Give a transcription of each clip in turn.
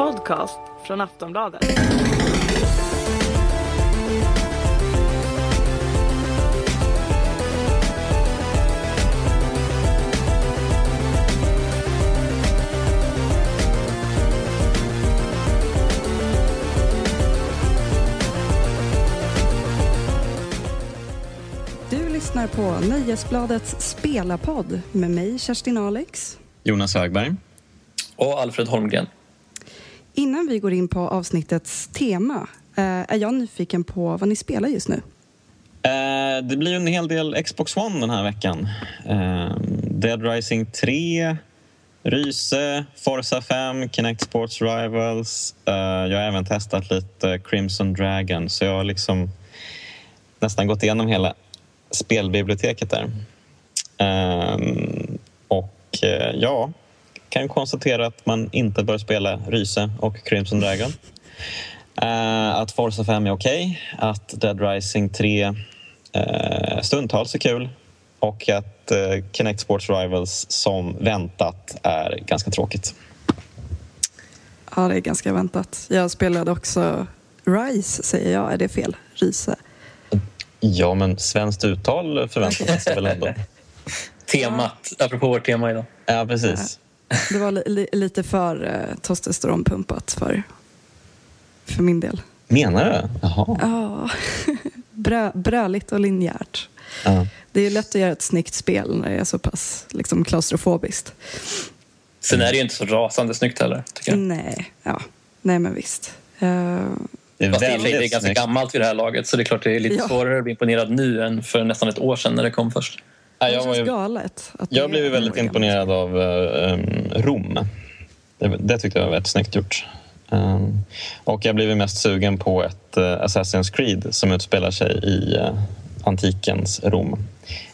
podcast från Aftonbladet. Du lyssnar på Nöjesbladets spelarpodd med mig, Kerstin Alex. Jonas Högberg. Och Alfred Holmgren. Innan vi går in på avsnittets tema eh, är jag nyfiken på vad ni spelar just nu. Eh, det blir en hel del Xbox One den här veckan. Eh, Dead Rising 3, Ryse, Forza 5, Kinect Sports Rivals. Eh, jag har även testat lite Crimson Dragon så jag har liksom nästan gått igenom hela spelbiblioteket där. Eh, och eh, ja, kan konstatera att man inte bör spela Ryse och Crimson Dragon. Uh, att Forza 5 är okej, okay, att Dead Rising 3 uh, stundtals är kul och att uh, Kinect Sports Rivals som väntat är ganska tråkigt. Ja, det är ganska väntat. Jag spelade också Rise, säger jag. Är det fel? Ryse? Ja, men svenskt uttal förväntas väl ändå. Temat, apropå vårt tema idag. Ja, precis. Det var li li lite för uh, testosteronpumpat för, för min del. Menar du? Jaha. Ja, Brö, bröligt och linjärt. Ja. Det är lätt att göra ett snyggt spel när det är så pass liksom, klaustrofobiskt. Sen är det ju inte så rasande snyggt heller, tycker jag. Nej, ja. Nej men visst. Uh, Det är Fast väldigt det är ganska snyggt. gammalt vid det här laget så det är klart det är lite Ja. svårare att bli imponerad nu än för nästan ett år sedan när det kom först. Det jag, var känns ju, galet. Att jag det blev väldigt imponerad av uh, Rom. Det, det tyckte jag var väldigt snyggt gjort. Um, och jag blev mest sugen på ett uh, Assassin's Creed som utspelar sig i uh, antikens Rom.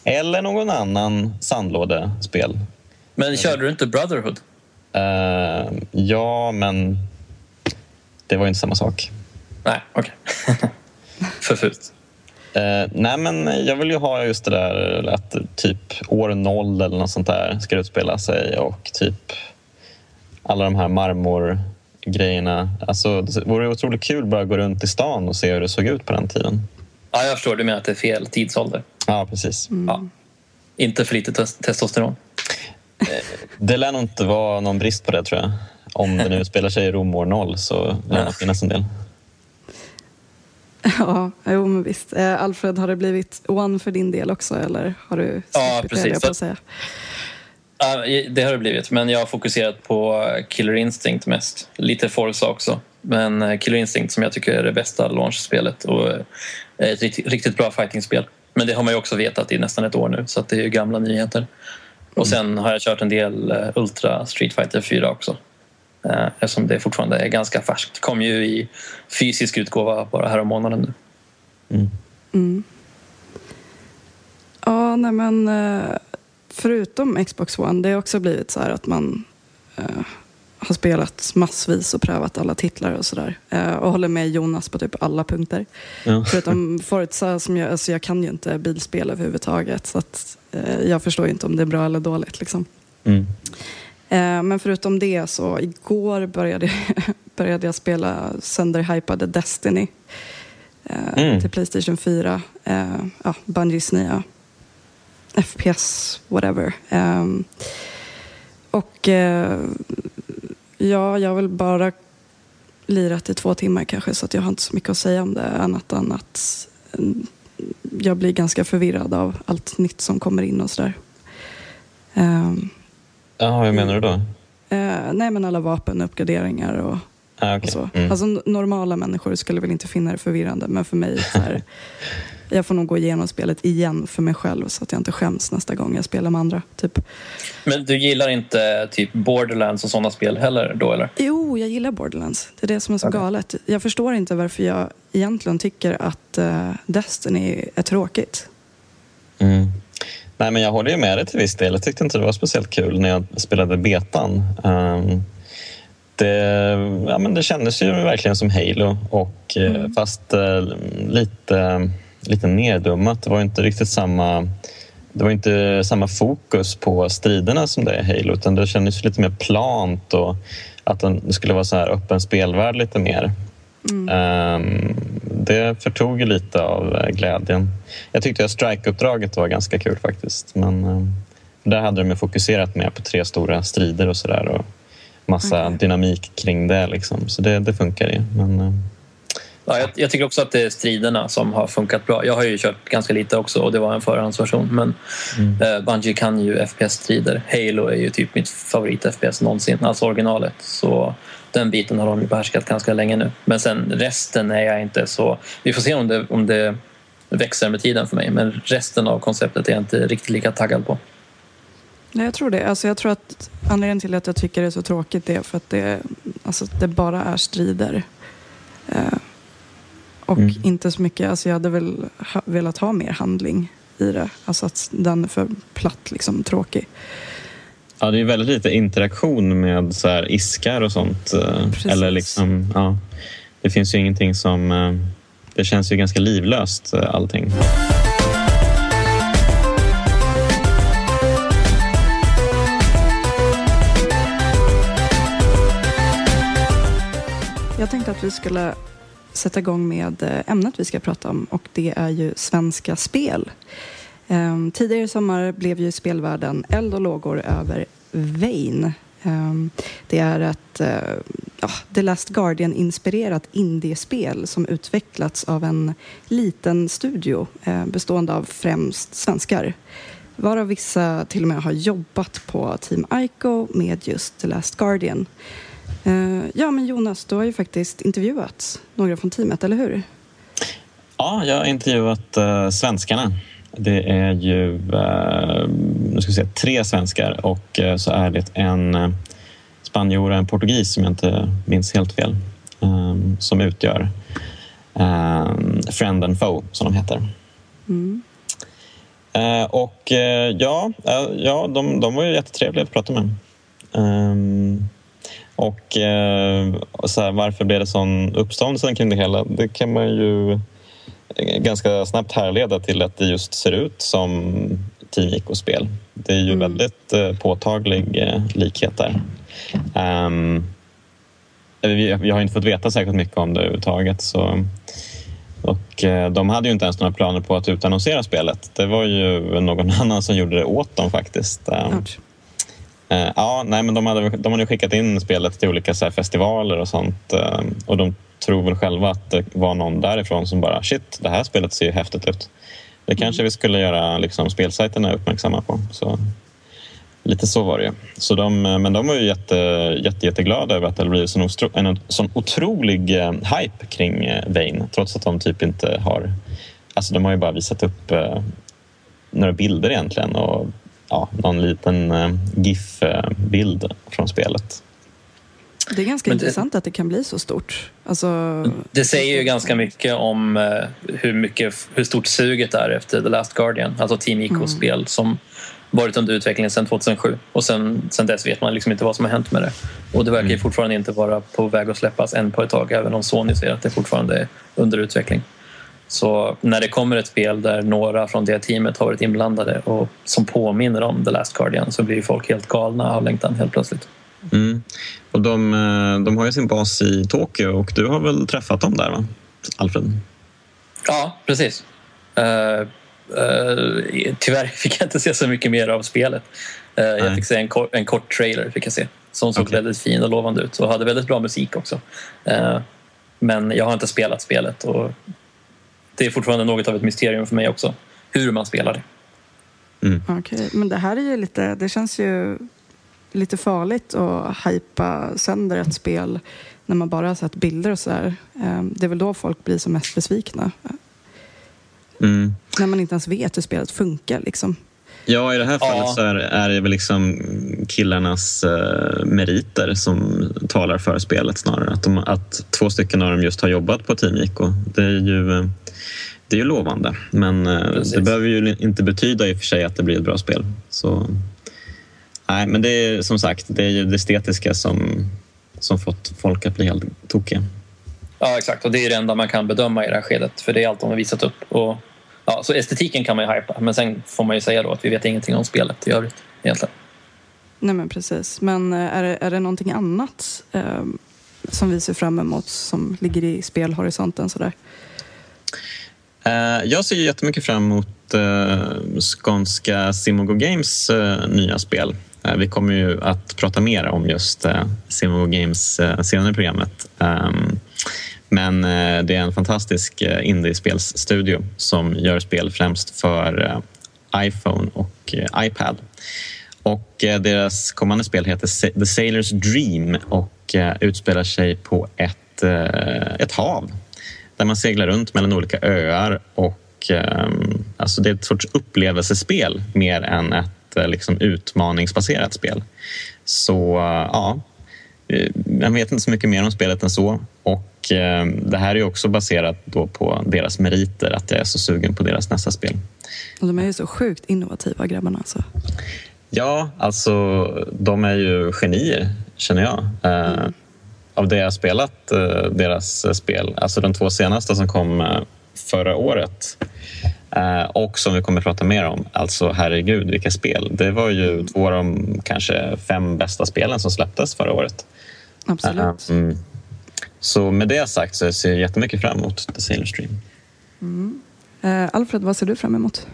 Eller någon annan sandlådespel. Men körde du inte Brotherhood? Uh, ja, men det var ju inte samma sak. Nej, okej. för fult. Eh, nej, men jag vill ju ha just det där att typ år noll eller något sånt där ska utspela sig och typ alla de här marmorgrejerna. Alltså, det vore otroligt kul bara att gå runt i stan och se hur det såg ut på den tiden. Ja, jag förstår. Du menar att det är fel tidsålder. Ja, precis. Ja. Inte för lite tes- testosteron. Det lär nog inte vara någon brist på det tror jag. Om det nu utspelar sig i Rom år noll så lär det finnas en del. Ja, jo men visst. Eh, Alfred, har det blivit one för din del också eller har du Ja, det, precis. att säga? Det har det blivit, men jag har fokuserat på Killer Instinct mest. Lite Forza också. Men eh, Killer Instinct som jag tycker är det bästa launchspelet och eh, ett riktigt, riktigt bra fightingspel. Men det har man ju också vetat i nästan ett år nu så det är ju gamla nyheter. Och sen har jag kört en del eh, Ultra Street Fighter 4 också. Eh, Eftersom det fortfarande är ganska färskt. kom ju i fysisk utgåva bara här om månaden nu. Mm. Ja, nej men eh, förutom Xbox One, det har också blivit så här att man eh, har spelat massvis och prövat alla titlar och sådär. Eh, och håller med Jonas på typ alla punkter. Ja. Förutom Forza, som jag, alltså jag kan ju inte bilspel överhuvudtaget. Så att, eh, jag förstår ju inte om det är bra eller dåligt. Liksom. Mm. Eh, men förutom det så igår började, började jag spela sönderhypade Destiny eh, Mm. till Playstation 4. Eh, ja, Bungies nya FPS, whatever. Ehm, och ja, jag har väl bara lirat i två timmar kanske så att jag har inte så mycket att säga om det annat än att mm, jag blir ganska förvirrad av allt nytt som kommer in och sådär. Ehm, Ja, hur menar du då? Eh, nej men alla vapenuppgraderingar och, Ah, och okej. så. Mm. Alltså normala människor skulle väl inte finna det förvirrande men för mig så här, jag får nog gå igenom spelet igen för mig själv så att jag inte skäms nästa gång jag spelar med andra. Typ. Men du gillar inte typ Borderlands och sådana spel heller då eller? Jo, jag gillar Borderlands. Det är det som är så galet. Jag förstår inte varför jag egentligen tycker att eh, Destiny är tråkigt. Mm. Nej, men jag håller ju med dig till viss del. Jag tyckte inte det var speciellt kul när jag spelade betan. Um, det, ja, men det kändes ju verkligen som Halo, och, eh, fast eh, lite, lite neddummat. Det var inte riktigt samma det var inte samma fokus på striderna som det är i Halo utan det kändes lite mer plant och att det skulle vara så här öppen spelvärld lite mer. Mm. det förtog lite av eh, glädjen. Jag tyckte att strike-uppdraget var ganska kul faktiskt. Men ehm, där hade de fokuserat mer på tre stora strider och sådär och massa okay. dynamik kring det. Liksom. Så det, det funkar ju. Men, ehm, Ja, jag, jag, tycker också att det är striderna som har funkat bra. Jag har ju kört ganska lite också och det var en förhandsversion. Men mm. eh, Bungie kan ju FPS-strider. Halo är ju typ mitt favorit-FPS någonsin, alltså originalet. Så den biten har de behärskat ganska länge nu. Men sen resten är jag inte så... Vi får se om det, om det växer med tiden för mig. Men resten av konceptet är jag inte riktigt lika taggad på. Nej, jag tror det. Alltså, jag tror att anledningen till att jag tycker det är så tråkigt är för att det, alltså, det bara är strider. Eh, och mm. inte så mycket, alltså jag hade väl ha, velat ha mer handling i det. Alltså att den är för platt, liksom tråkig. Ja, det är väldigt lite interaktion med så här iskar och sånt. Eh, Precis. Eller liksom, ja, det finns ju ingenting som... Eh, det känns ju ganska livlöst eh, allting. Jag tänkte att vi skulle sätta igång med ämnet vi ska prata om och det är ju svenska spel. Um, tidigare i sommar blev ju spelvärlden eld och lågor över Vain. Um, ehm, det är ett uh, The Last Guardian-inspirerat indiespel som utvecklats av en liten studio uh, bestående av främst svenskar. Varav vissa till och med har jobbat på Team Ico med just The Last Guardian. Uh, ja, men Jonas, du har ju faktiskt intervjuat några från teamet, eller hur? Ja, jag har intervjuat uh, svenskarna. Det är ju uh, nu ska vi säga, tre svenskar och uh, så är det en spanjor och en portugis som jag inte minns helt fel um, som utgör um, Friend and Foe, som de heter. Mm. och ja, ja de, de var ju jättetrevliga att prata med. Um, och eh, så här, varför blev det sån uppståndelse kring det hela? Det kan man ju ganska snabbt härleda till att det just ser ut som Team IK-spel. Det är ju mm. väldigt eh, påtaglig eh, likhet där. Um, vi, har inte fått veta särskilt mycket om det överhuvudtaget. Så, och eh, de hade ju inte ens några planer på att utannonsera spelet. Det var ju någon annan som gjorde det åt dem faktiskt. Um, Uh, ja, nej, men de hade, de hade skickat in spelet till olika så festivaler och sånt uh, och de tror väl själva att det var någon därifrån som bara shit, det här spelet ser ju häftigt ut. Det kanske vi skulle göra liksom, spelsajterna uppmärksamma på. Så, lite så var det ju. Så de, eh, men de var ju jätte, jätte, jätteglada över att det blivit en, en sån otrolig uh, hype kring uh, Vain trots att de typ inte har... Alltså de har ju bara visat upp några bilder egentligen och ja, någon liten eh, GIF-bild från spelet. Det är ganska det, intressant att det kan bli så stort. Alltså, det säger ju ganska mycket om eh, hur, mycket, hur stort suget är efter The Last Guardian, alltså Team IK-spel mm. som varit under utveckling sedan 2007 och sen, sen dess vet man liksom inte vad som har hänt med det. Och det verkar mm. fortfarande inte vara på väg att släppas än på ett tag även om Sony säger att det fortfarande är under utveckling. Så när det kommer ett spel där några från det teamet har varit inblandade och som påminner om The Last Guardian så blir folk helt galna av längtan helt plötsligt. Mm. Och de, eh, de har ju sin bas i Tokyo och du har väl träffat dem där, va? Alfred? Ja, precis. Uh, uh, tyvärr fick jag inte se så mycket mer av spelet. Uh, jag fick se en, kor en kort trailer fick jag se, som såg okay. väldigt fin och lovande ut och hade väldigt bra musik också. men jag har inte spelat spelet och det är fortfarande något av ett mysterium för mig också, hur man spelar det. Mm. Okej, okay. men det här är ju lite, det känns ju lite farligt att hypa sönder ett spel när man bara har sett bilder och sådär. Ehm, det är väl då folk blir som mest besvikna. Mm. När man inte ens vet hur spelet funkar liksom. Ja, i det här fallet ja. så är, är det väl liksom killarnas uh, meriter som talar för spelet snarare. Att, de, att två stycken av dem just har jobbat på Team IK. Det är ju, uh, det är ju lovande. Men uh, det behöver ju inte betyda i och för sig att det blir ett bra spel. Så, nej, men det är som sagt, det är ju det estetiska som, som fått folk att bli helt tokiga. Ja, exakt. Och det är det enda man kan bedöma i det här skedet. För det är allt de har visat upp. Och ja, så estetiken kan man ju hypa, men sen får man ju säga då att vi vet ingenting om spelet i övrigt egentligen. Nej men precis. Men eh, är det, är det någonting annat eh, som vi ser fram emot som ligger i spelhorisonten sådär? Eh, jag ser jättemycket fram emot eh, skånska Simogo Games eh, nya spel. Eh, vi kommer ju att prata mer om just eh, Simogo Games eh, senare i programmet. Men eh, det är en fantastisk eh, indiespelsstudio som gör spel främst för eh, iPhone och iPad. Och deras kommande spel heter The Sailor's Dream och utspelar sig på ett, ett hav där man seglar runt mellan olika öar och alltså det är ett sorts upplevelsespel mer än ett liksom, utmaningsbaserat spel. Så ja, jag vet inte så mycket mer om spelet än så. Och eh, det här är också baserat då på deras meriter, att jag är så sugen på deras nästa spel. Och de är ju så sjukt innovativa grabbarna. Alltså. Ja, alltså de är ju genier, känner jag. Eh, av det jag har spelat, eh, deras eh, spel, alltså de två senaste som kom eh, förra året eh, och som vi kommer att prata mer om, alltså herregud vilka spel. Det var ju två av de kanske fem bästa spelen som släpptes förra året. Absolut. Mm. Så med det sagt så ser jag jättemycket fram emot The Sailor Stream. Eh, Alfred, vad ser du fram emot?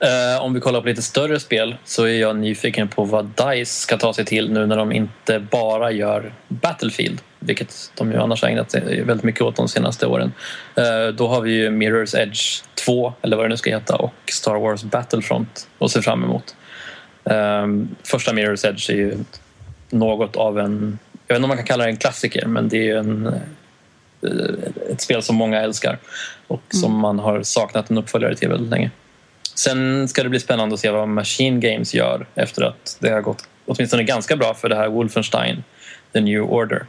Eh, om vi kollar på lite större spel så är jag nyfiken på vad DICE ska ta sig till nu när de inte bara gör Battlefield, vilket de ju annars har ägnat sig väldigt mycket åt de senaste åren. Eh, då har vi ju Mirror's Edge 2, eller vad det nu ska heta, och Star Wars Battlefront att se fram emot. Eh, första Mirror's Edge är ju något av en, jag vet inte om man kan kalla det en klassiker, men det är ju en, ett spel som många älskar och som man har saknat en uppföljare till väldigt länge. Sen ska det bli spännande att se vad Machine Games gör efter att det har gått åtminstone ganska bra för det här Wolfenstein, The New Order.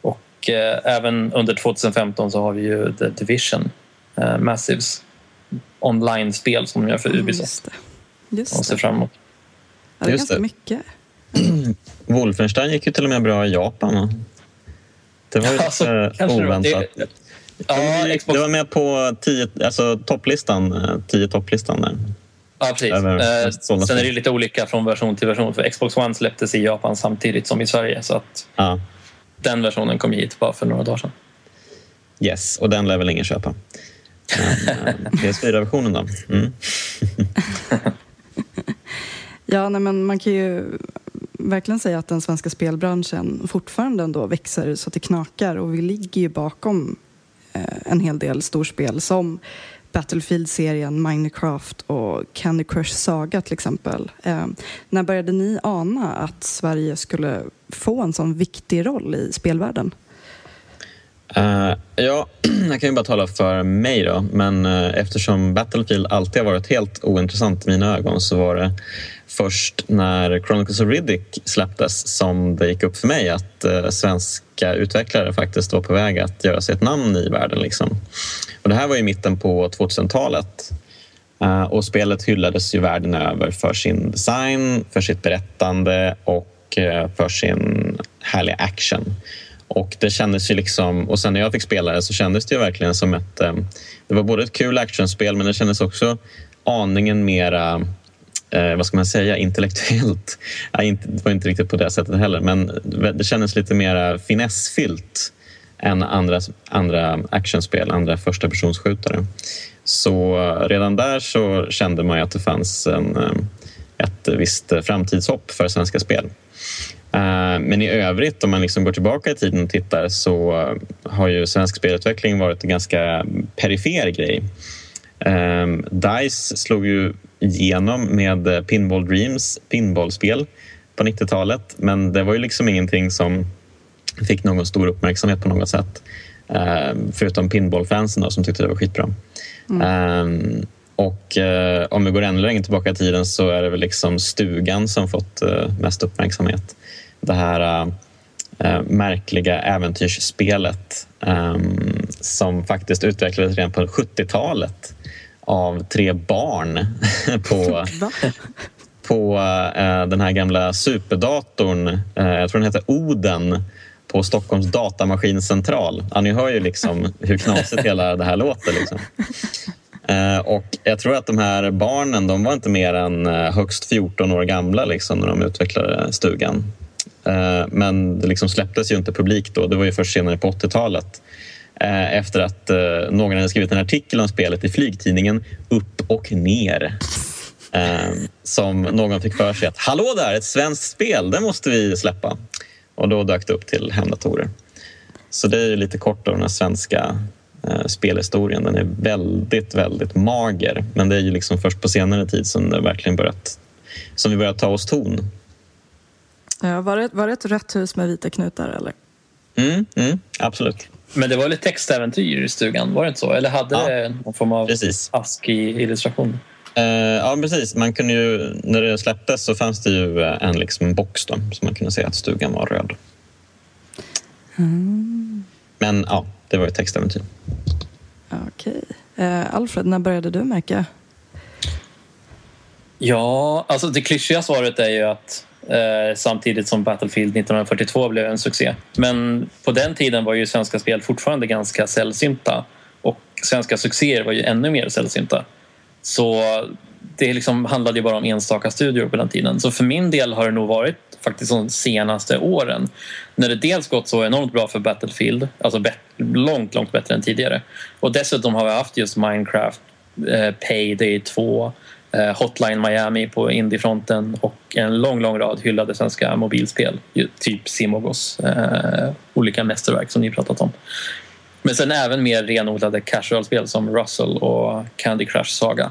Och eh, även under 2015 så har vi ju The Division, eh, Massives online-spel som de gör för Mm, Ubisoft Just det. Just och ser fram emot. Ja, det är Just ganska det. mycket. Wolfenstein gick ju till och med bra i Japan. va? Det var ju lite oväntat. Det- Ja, Xbox, Det var med på tio, alltså topplistan, eh, tio topplistan där. ja, precis. över Eh, sen är det lite olika från version till version för Xbox One släpptes i Japan samtidigt som i Sverige så att Ja, den versionen kom hit bara för några dagar sedan. yes, och den lär väl ingen köpa. Men, eh, PS4-versionen då? Mm. Ja, nej, men man kan ju verkligen säga att den svenska spelbranschen fortfarande ändå växer så att det knakar och vi ligger ju bakom Eh, en hel del storspel som Battlefield-serien, Minecraft och Candy Crush Saga till exempel. Eh, när började ni ana att Sverige skulle få en sån viktig roll i spelvärlden? Uh, ja, jag kan ju bara tala för mig då, men uh, eftersom Battlefield alltid har varit helt ointressant i mina ögon så var det först när Chronicles of Riddick släpptes som det gick upp för mig att eh, svenska utvecklare faktiskt var på väg att göra sig ett namn i världen. Liksom. Och det här var i mitten på 2000-talet. Eh, och spelet hyllades ju världen över för sin design, för sitt berättande och eh, för sin härliga action. Och det kändes ju liksom, och sen när jag fick spela det så kändes det ju verkligen som ett... eh, Det var både ett kul actionspel men det kändes också aningen mera, eh, vad ska man säga, intellektuellt. Ja, inte, det var inte riktigt på det sättet heller men det kändes lite mera finessfyllt än andra, andra actionspel, andra första personsskjutare. Så eh, redan där så kände man ju att det fanns en, eh, ett visst framtidshopp för svenska spel. Eh, men i övrigt, om man liksom går tillbaka i tiden och tittar så har ju svensk spelutveckling varit en ganska perifer grej. Um, Dice slog ju igenom med eh, Pinball Dreams pinballspel på 90-talet men det var ju liksom ingenting som fick någon stor uppmärksamhet på något sätt. Eh, förutom pinballfansen som tyckte det var skitbra. Ehm, och eh, om vi går ännu längre tillbaka i tiden så är det väl liksom stugan som fått eh, mest uppmärksamhet. Det här märkliga äventyrsspelet ehm, som faktiskt utvecklades redan på 70-talet av tre barn på på eh, den här gamla superdatorn, eh, jag tror den heter Oden, på Stockholms datamaskincentral. Ja, ni hör ju liksom hur knasigt hela det här låter. Liksom. Eh, och jag tror att de här barnen de var inte mer än högst 14 år gamla liksom, när de utvecklade stugan. Men det liksom släpptes ju inte publik då. Det var ju först senare på 80-talet efter att någon hade skrivit en artikel om spelet i flygtidningen Upp och ner. Som någon fick för sig att hallå där, ett svenskt spel, det måste vi släppa. Och då dök det upp till hemdatorer. Så det är lite kort om den svenska eh, spelhistorien. Den är väldigt, väldigt mager. Men det är ju liksom först på senare tid som det verkligen börjat, som vi börjat ta oss ton. Ja, var, det, var det ett rött hus med vita knutar eller? Mm, mm, absolut. Men det var lite textäventyr i stugan, var det inte så? Eller hade ja, det någon form av ASCII-illustration? Uh, ja, precis. Man kunde ju, när det släpptes så fanns det ju en, liksom, box då, så man kunde se att stugan var röd. Mm. Men ja, det var ett textäventyr. Okej. Eh, Alfred, när började du märka? Ja, alltså det klyschiga svaret är ju att eh, Eh, samtidigt som Battlefield 1942 blev en succé. Men på den tiden var ju svenska spel fortfarande ganska sällsynta och svenska succéer var ju ännu mer sällsynta. Så det liksom handlade ju bara om enstaka studior på den tiden. Så för min del har det nog varit faktiskt de senaste åren. När det dels gått så enormt bra för Battlefield, alltså långt, långt bättre än tidigare. Och dessutom har vi haft just Minecraft, eh, Payday 2, Eh, Hotline Miami på indiefronten och en lång, lång rad hyllade svenska mobilspel. Typ Simogos eh, olika mästerverk som ni pratat om. Men sen även mer renodlade casual-spel som Russell och Candy Crush Saga.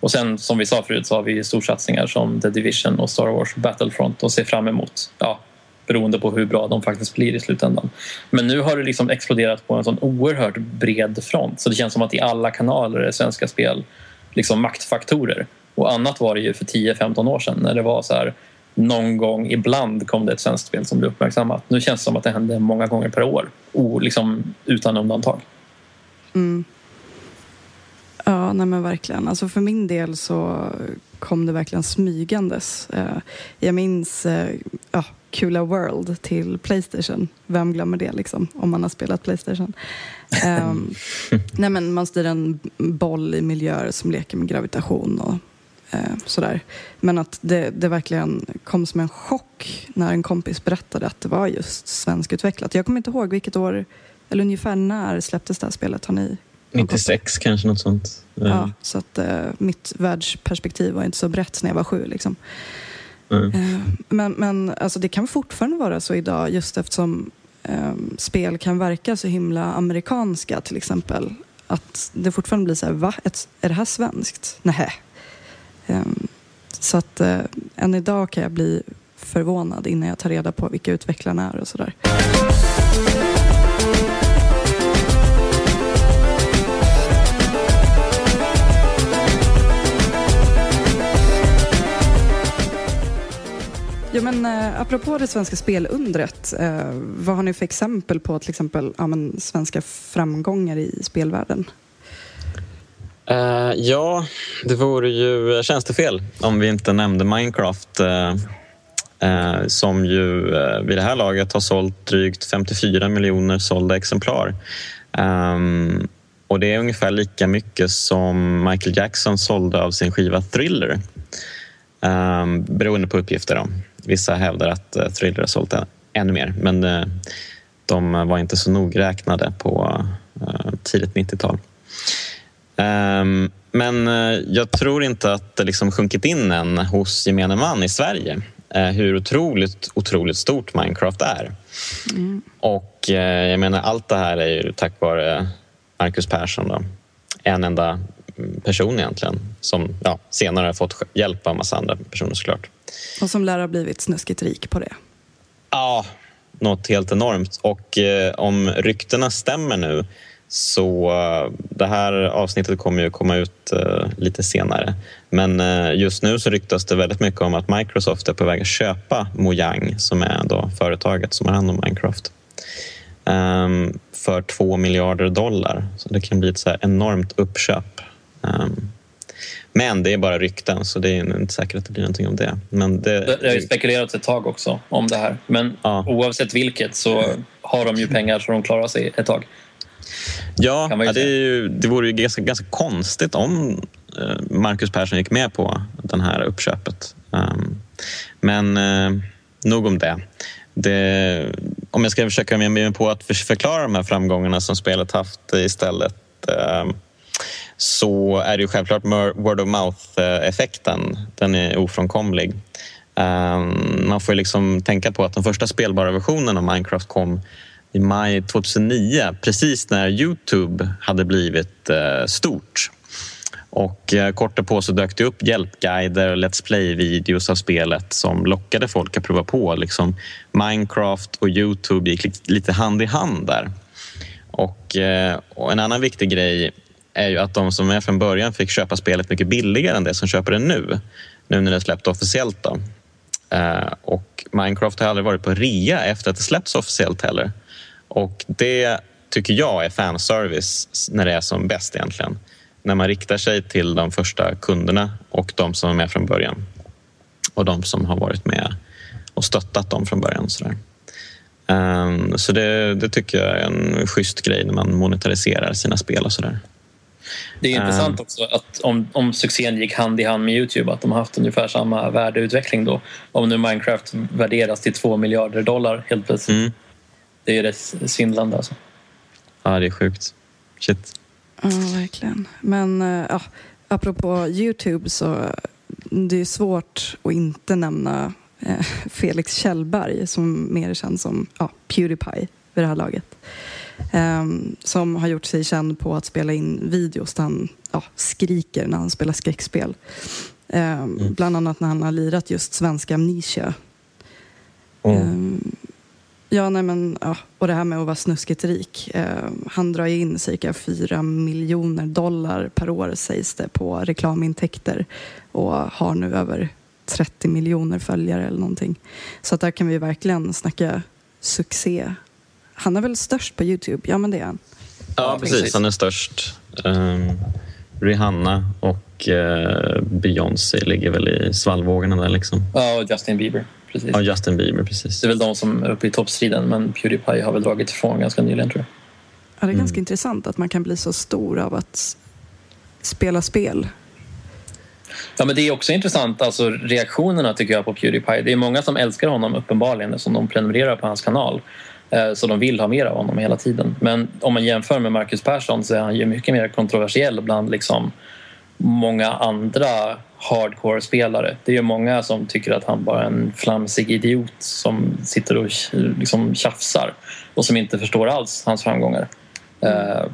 Och sen som vi sa förut så har vi storsatsningar som The Division och Star Wars Battlefront och ser fram emot. Ja, beroende på hur bra de faktiskt blir i slutändan. Men nu har det liksom exploderat på en sån oerhört bred front så det känns som att i alla kanaler är svenska spel liksom maktfaktorer. Och annat var det ju för 10-15 år sedan när det var så här någon gång ibland kom det ett svenskt spel som blev uppmärksammat. Nu känns det som att det händer många gånger per år och liksom utan undantag. Mm. Ja, nej men verkligen. Alltså för min del så kom det verkligen smygandes. Eh, jag minns eh, ja, Kula World till Playstation. Vem glömmer det liksom, om man har spelat Playstation? um, nej men man styr en boll i miljöer som leker med gravitation och uh, sådär. Men att det, det verkligen kom som en chock när en kompis berättade att det var just svenskutvecklat. Jag kommer inte ihåg vilket år, eller ungefär när släpptes det här spelet? Har ni 96 kanske, något sånt. Ja, så att uh, mitt världsperspektiv var inte så brett när jag var sju. Liksom. Mm. Eh, men men alltså, det kan fortfarande vara så idag just eftersom eh, spel kan verka så himla amerikanska till exempel. Att det fortfarande blir så här, va? Ett, är det här svenskt? Nej. Eh, så att eh, än idag kan jag bli förvånad innan jag tar reda på vilka utvecklarna är och sådär. Ja, men, eh, apropå det svenska spelundret, eh, vad har ni för exempel på till exempel ja, men, svenska framgångar i spelvärlden? Eh, ja, det vore ju tjänstefel om vi inte nämnde Minecraft eh, eh som ju eh, vid det här laget har sålt drygt 54 miljoner sålda exemplar. Ehm, och det är ungefär lika mycket som Michael Jackson sålde av sin skiva Thriller. Um, beroende på uppgifter. Då. Vissa hävdar att uh, Thriller har sålt ännu mer men uh, de var inte så nogräknade på uh, tidigt 90-tal. Um, ehm, men jag tror inte att det liksom sjunkit in än hos gemene man i Sverige hur otroligt, otroligt stort Minecraft är. Mm. Och jag menar, allt det här är ju tack vare Marcus Persson. Då. En enda person egentligen som ja, senare har fått hjälp av massa andra personer såklart. Och som lär ha blivit snuskigt rik på det. Ja, något helt enormt. Och eh, om ryktena stämmer nu så eh, det här avsnittet kommer ju komma ut eh, lite senare. Men eh, just nu så ryktas det väldigt mycket om att Microsoft är på väg att köpa Mojang som är då företaget som har hand om Minecraft. Ehm, för två miljarder dollar. Så det kan bli ett så enormt uppköp. Ehm, men det är bara rykten så det är inte säkert att det blir någonting om det. Men det, det har ju spekulerats ett tag också om det här. Men ja. oavsett vilket så har de ju pengar så de klarar sig ett tag. Ja, det, är ju, det vore ju ganska, ganska konstigt om eh, Marcus Persson gick med på det här uppköpet. Um, men eh, nog om det. det. Om jag ska försöka ge mig på att för- förklara de här framgångarna som spelet haft istället eh, så är det ju självklart word of mouth-effekten. Eh, den är ofrånkomlig. Ehm, man får liksom tänka på att den första spelbara versionen av Minecraft kom i maj 2009, precis när Youtube hade blivit eh, stort. Och eh, kort därpå så dök det upp hjälpguider och Let's Play-videos av spelet som lockade folk att prova på. Liksom Minecraft och Youtube gick lite hand i hand där. Och, och en annan viktig grej är ju att de som är från början fick köpa spelet mycket billigare än det som köper det nu. Nu när det släppte släppt officiellt. Då. Eh, och Minecraft har aldrig varit på rea efter att det släppts officiellt heller. Och det tycker jag är fanservice när det är som bäst egentligen. När man riktar sig till de första kunderna och de som är med från början. Och de som har varit med och stöttat dem från början. Sådär. Um, så det, det tycker jag är en schysst grej när man monetariserar sina spel och sådär. Det är Ehm. intressant också att om, om succén gick hand i hand med Youtube att de har haft ungefär samma värdeutveckling då. Om nu Minecraft värderas till två miljarder dollar helt plötsligt. Mm. Det är ju rätt svindlande alltså. Ja, det är sjukt. Shit. Ja, verkligen. Men eh, ja, apropå Youtube så det är svårt att inte nämna eh, Felix Kjellberg som mer känns som ja, Pewdiepie vid det här laget. Ehm, som har gjort sig känd på att spela in videos där han ja, skriker när han spelar skräckspel. Ehm, Bland annat när han har lirat just svenska Amnesia. Ehm, Ja, nej men, ja, och det här med att vara snuskigt rik. Han drar in cirka 4 miljoner dollar per år sägs det på reklamintäkter och har nu över 30 miljoner följare eller någonting. Så att där kan vi verkligen snacka succé. Han är väl störst på Youtube? Ja, men det är han. Ja, Ja, precis. precis. Han är störst. Um, Rihanna och uh, Beyoncé ligger väl i svallvågorna där. Liksom. Ja, och Justin Bieber. Precis. Ja, Justin Bieber, precis. Det är väl de som är uppe i toppstriden men Pewdiepie har väl dragit ifrån ganska nyligen tror jag. Ja, det är ganska Mm. intressant att man kan bli så stor av att spela spel. Ja, men det är också intressant, alltså reaktionerna tycker jag på Pewdiepie. Det är många som älskar honom uppenbarligen eftersom de prenumererar på hans kanal. Eh, så de vill ha mer av honom hela tiden. Men om man jämför med Marcus Persson så är han ju mycket mer kontroversiell bland liksom många andra hardcore-spelare. Det är ju många som tycker att han bara är en flamsig idiot som sitter och liksom tjafsar och som inte förstår alls hans framgångar. Eh,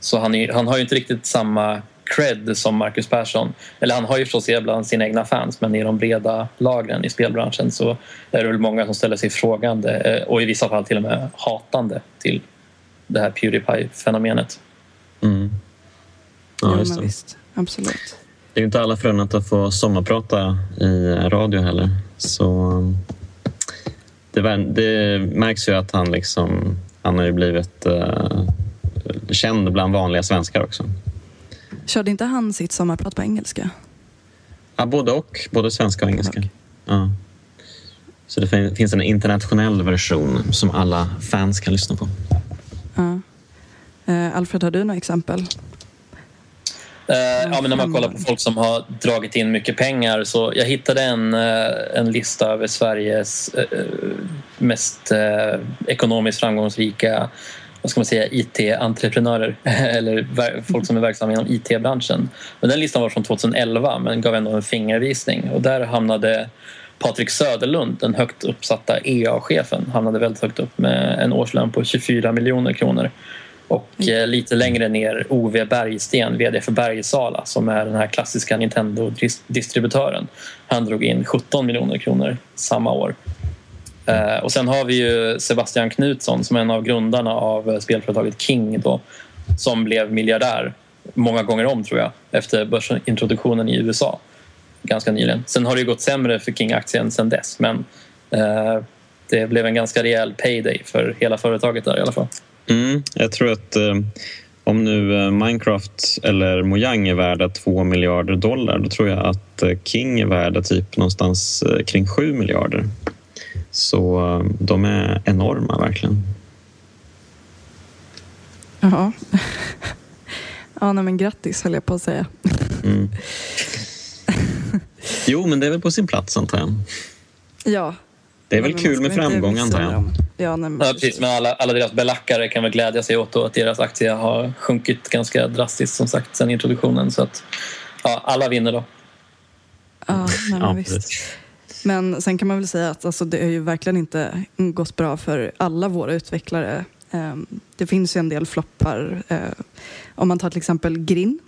så han, är, han har ju inte riktigt samma cred som Marcus Persson. Eller han har ju förstås det bland sina egna fans men i de breda lagren i spelbranschen så är det väl många som ställer sig frågande eh, och i vissa fall till och med hatande till det här Pewdiepie-fenomenet. Mm. Ja, just men visst. Absolut. det är inte alla förunnat att få sommarprata i radio heller. Så um, det, det märks ju att han liksom han har ju blivit uh, känd bland vanliga svenskar också. Körde inte han sitt sommarprat på engelska? Ja, både och. Både svenska och engelska. Ja. Så det fin- finns en internationell version som alla fans kan lyssna på. Ja. Eh, Alfred, har du några exempel? Eh, ja, men när man kollar på folk som har dragit in mycket pengar så jag hittade en, eh, en lista över Sveriges mest ekonomiskt framgångsrika vad ska man säga, IT-entreprenörer eller folk som är verksamma inom IT-branschen. Men den listan var från 2011 men gav ändå en fingervisning och där hamnade Patrik Söderlund, den högt uppsatta EA-chefen, hamnade väldigt högt upp med en årslön på 24 miljoner kronor. Och eh, lite längre ner Ove Bergsten, VD för Bergsala som är den här klassiska Nintendo-distributören. Han drog in 17 miljoner kronor samma år. Eh, och sen har vi ju Sebastian Knutsson som är en av grundarna av eh, spelföretaget King då, som blev miljardär många gånger om tror jag efter börsintroduktionen i USA ganska nyligen. Sen har det ju gått sämre för King-aktien sen dess men eh, det blev en ganska rejäl payday för hela företaget där i alla fall. Mm, jag tror att eh, om nu eh, Minecraft eller Mojang är värda 2 miljarder dollar då tror jag att eh, King är värda typ någonstans kring 7 miljarder. Så eh, de är enorma verkligen. Ja, Ja. nej, men grattis höll jag på att säga. Mm. Jo, men det är väl på sin plats antar jag. Ja. Det är väl Men kul med framgång antar jag. Ja, nej, men Ja, precis, men alla, alla deras belackare kan väl glädja sig åt då att deras aktie har sjunkit ganska drastiskt som sagt sen introduktionen. Så att ja, alla vinner då. Ja, nej, men Ja, visst. precis. Men sen kan man väl säga att alltså, det har ju verkligen inte gått bra för alla våra utvecklare. Ehm, Det finns ju en del floppar. eh, Om man tar till exempel Grin.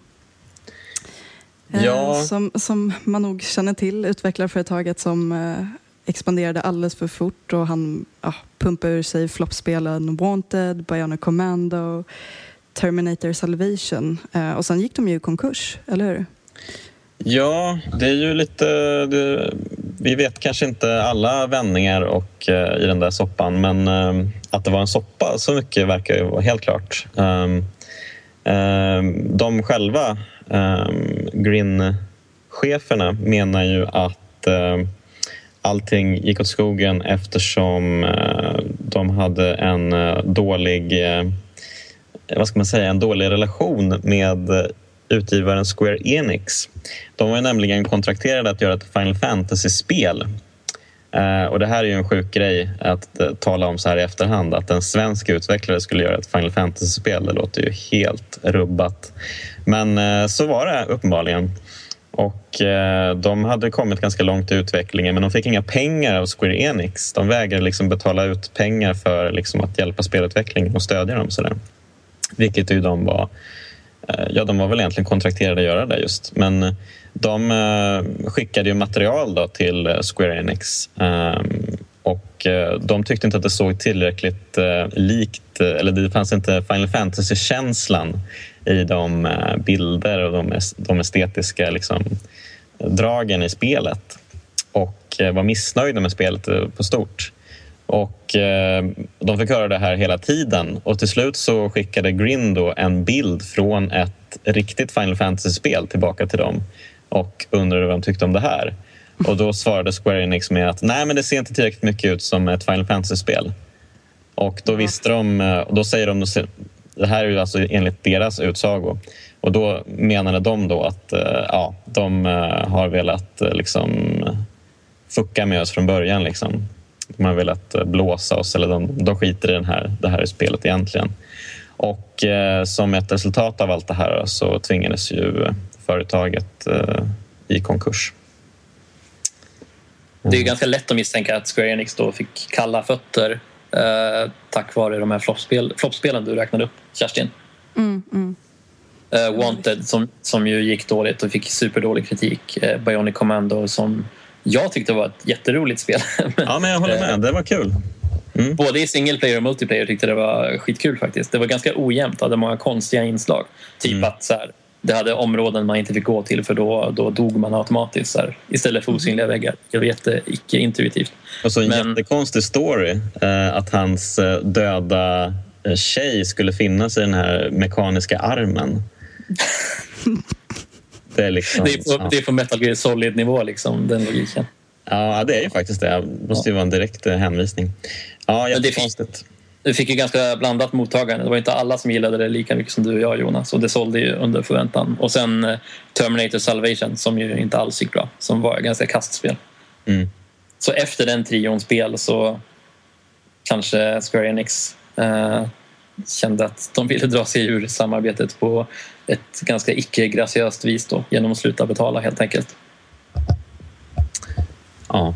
eh, Ja. Som, som man nog känner till, utvecklarföretaget som eh, expanderade alldeles för fort och han ja, pumpade ur sig floppspelen Wanted, Bionic Commando, Terminator Salvation. Eh, Och sen gick de ju i konkurs, eller hur? Ja, det är ju lite... Det, vi vet kanske inte alla vändningar och, eh, i den där soppan men eh, att det var en soppa så mycket verkar ju vara helt klart. Um, um, de själva, ehm, um, Grin-cheferna, menar ju att eh, allting gick åt skogen eftersom de hade en dålig vad ska man säga, en dålig relation med utgivaren Square Enix. De var ju nämligen kontrakterade att göra ett Final Fantasy-spel. Eh, och det här är ju en sjuk grej att eh, tala om så här i efterhand. Att en svensk utvecklare skulle göra ett Final Fantasy-spel, det låter ju helt rubbat. Men eh, så var det uppenbarligen. Och eh, de hade kommit ganska långt i utvecklingen men de fick inga pengar av Square Enix. De vägrade liksom betala ut pengar för liksom, att hjälpa spelutvecklingen och stödja dem. Så där. Vilket ju de var Eh, ja, de var väl egentligen kontrakterade att göra det just. Men eh, de eh, skickade ju material då till Square Enix. Ehm, och de tyckte inte att det såg tillräckligt likt, eller det fanns inte Final Fantasy-känslan i de bilder och de, estetiska liksom, dragen i spelet. Och var missnöjda med spelet på stort. Och eh, de fick höra det här hela tiden och till slut så skickade Grin då en bild från ett riktigt Final Fantasy-spel tillbaka till dem och undrade vad de tyckte om det här. Och då svarade Square Enix med att nej men det ser inte tillräckligt mycket ut som ett Final Fantasy-spel. Och då visste de, eh, och då säger de, det här är ju alltså enligt deras utsago. Och då menade de då att eh, ja, de eh, har velat eh, liksom fucka med oss från början. Liksom. Har velat eh, blåsa oss, eller de, de skiter i den här, det här spelet egentligen. Och eh, som ett resultat av allt det här så tvingades ju eh, företaget eh, i konkurs. Det är ju ganska lätt att misstänka att Square Enix då fick kalla fötter eh, tack vare de här floppspel, floppspelen du räknade upp, Kerstin. Mm, mm. Eh, Wanted som, som ju gick dåligt och fick superdålig kritik. Eh, Bionic Commando som jag tyckte var ett jätteroligt spel. Ja, men jag håller med. Det var kul. Mm. Både i single player och multiplayer tyckte det var skitkul faktiskt. Det var ganska ojämnt, hade många konstiga inslag. Typ Mm. att så här, det hade områden man inte fick gå till för då, då dog man automatiskt här, istället för osynliga väggar. Det var jätte icke-intuitivt. Och så en Men- jättekonstig story. Eh, att hans eh, döda eh, tjej skulle finnas i den här mekaniska armen. Det är liksom... Det är på, ja. det är på Metal Gear Solid-nivå, liksom, den logiken. Ja, det är ju faktiskt det. Det måste ju vara en direkt eh, hänvisning. Ja, jättekonstigt. Det fick ju ganska blandat mottagande. Det var inte alla som gillade det lika mycket som du och jag, Jonas. Och det sålde ju under förväntan. Och sen eh, Terminator Salvation som ju inte alls gick bra. Som var ganska kastspel. Mm. Så efter den trion spel så kanske Square Enix eh, kände att de ville dra sig ur samarbetet på ett ganska icke-graciöst vis då, genom att sluta betala helt enkelt. Ja.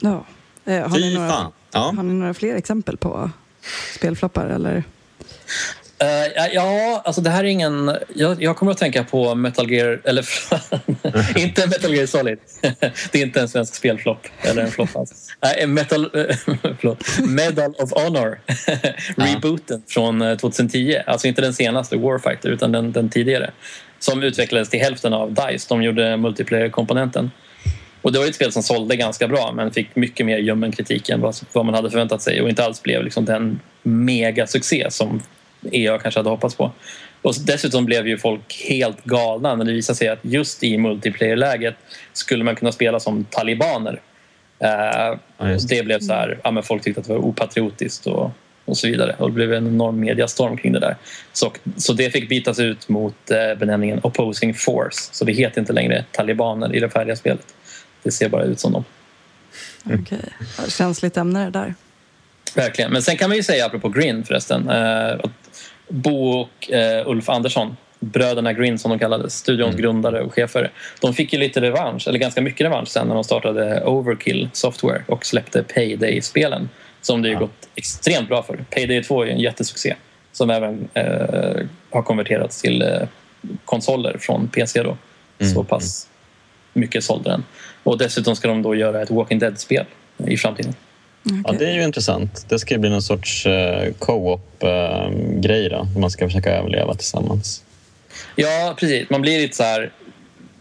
Ja. Eh, har, ni några. Ja. har ni några fler exempel på spelfloppar? Eller? Eh, ja, alltså det här är ingen... Jag, jag kommer att tänka på Metal Gear... Eller inte Metal Gear Solid. det är inte en svensk spelflopp. Eller en flopp alls. Nej, Metal. Medal of Honor. Rebooten från eh, 2010. Alltså inte den senaste Warfighter utan den, den tidigare. Som utvecklades till hälften av DICE. De gjorde multiplayer-komponenten. Och det var ett spel som sålde ganska bra men fick mycket mer ljummen kritik än vad, vad man hade förväntat sig och inte alls blev liksom den megasuccé som EA kanske hade hoppats på. Och dessutom blev ju folk helt galna när det visade sig att just i multiplayer-läget skulle man kunna spela som talibaner. Eh, Ja, det blev så här, ja, men folk tyckte att det var opatriotiskt och och så vidare. Och det blev en enorm mediastorm kring det där. Så, så det fick bytas ut mot eh, benämningen opposing force. Så det heter inte längre talibaner i det färdiga spelet. Det ser bara ut som dem. Mm. Okej, okay. känsligt ämne det där. Verkligen. Men sen kan man ju säga, apropå Green förresten, eh, att Bo och eh, Ulf Andersson bröderna Green som de kallades, studions mm. grundare och chefer. De fick ju lite revansch, eller ganska mycket revansch sen när de startade Overkill Software och släppte Payday-spelen som det ju ja. gått extremt bra för. Payday 2 är en jättesuccé som även eh, har konverterats till eh, konsoler från PC då. Mm. Så pass mycket sålde den. Och dessutom ska de då göra ett Walking Dead-spel i framtiden. Okay. Ja, det är ju intressant. Det ska bli någon sorts uh, co-op-grej uh, då, man ska försöka överleva tillsammans. Ja, precis. Man blir lite så här...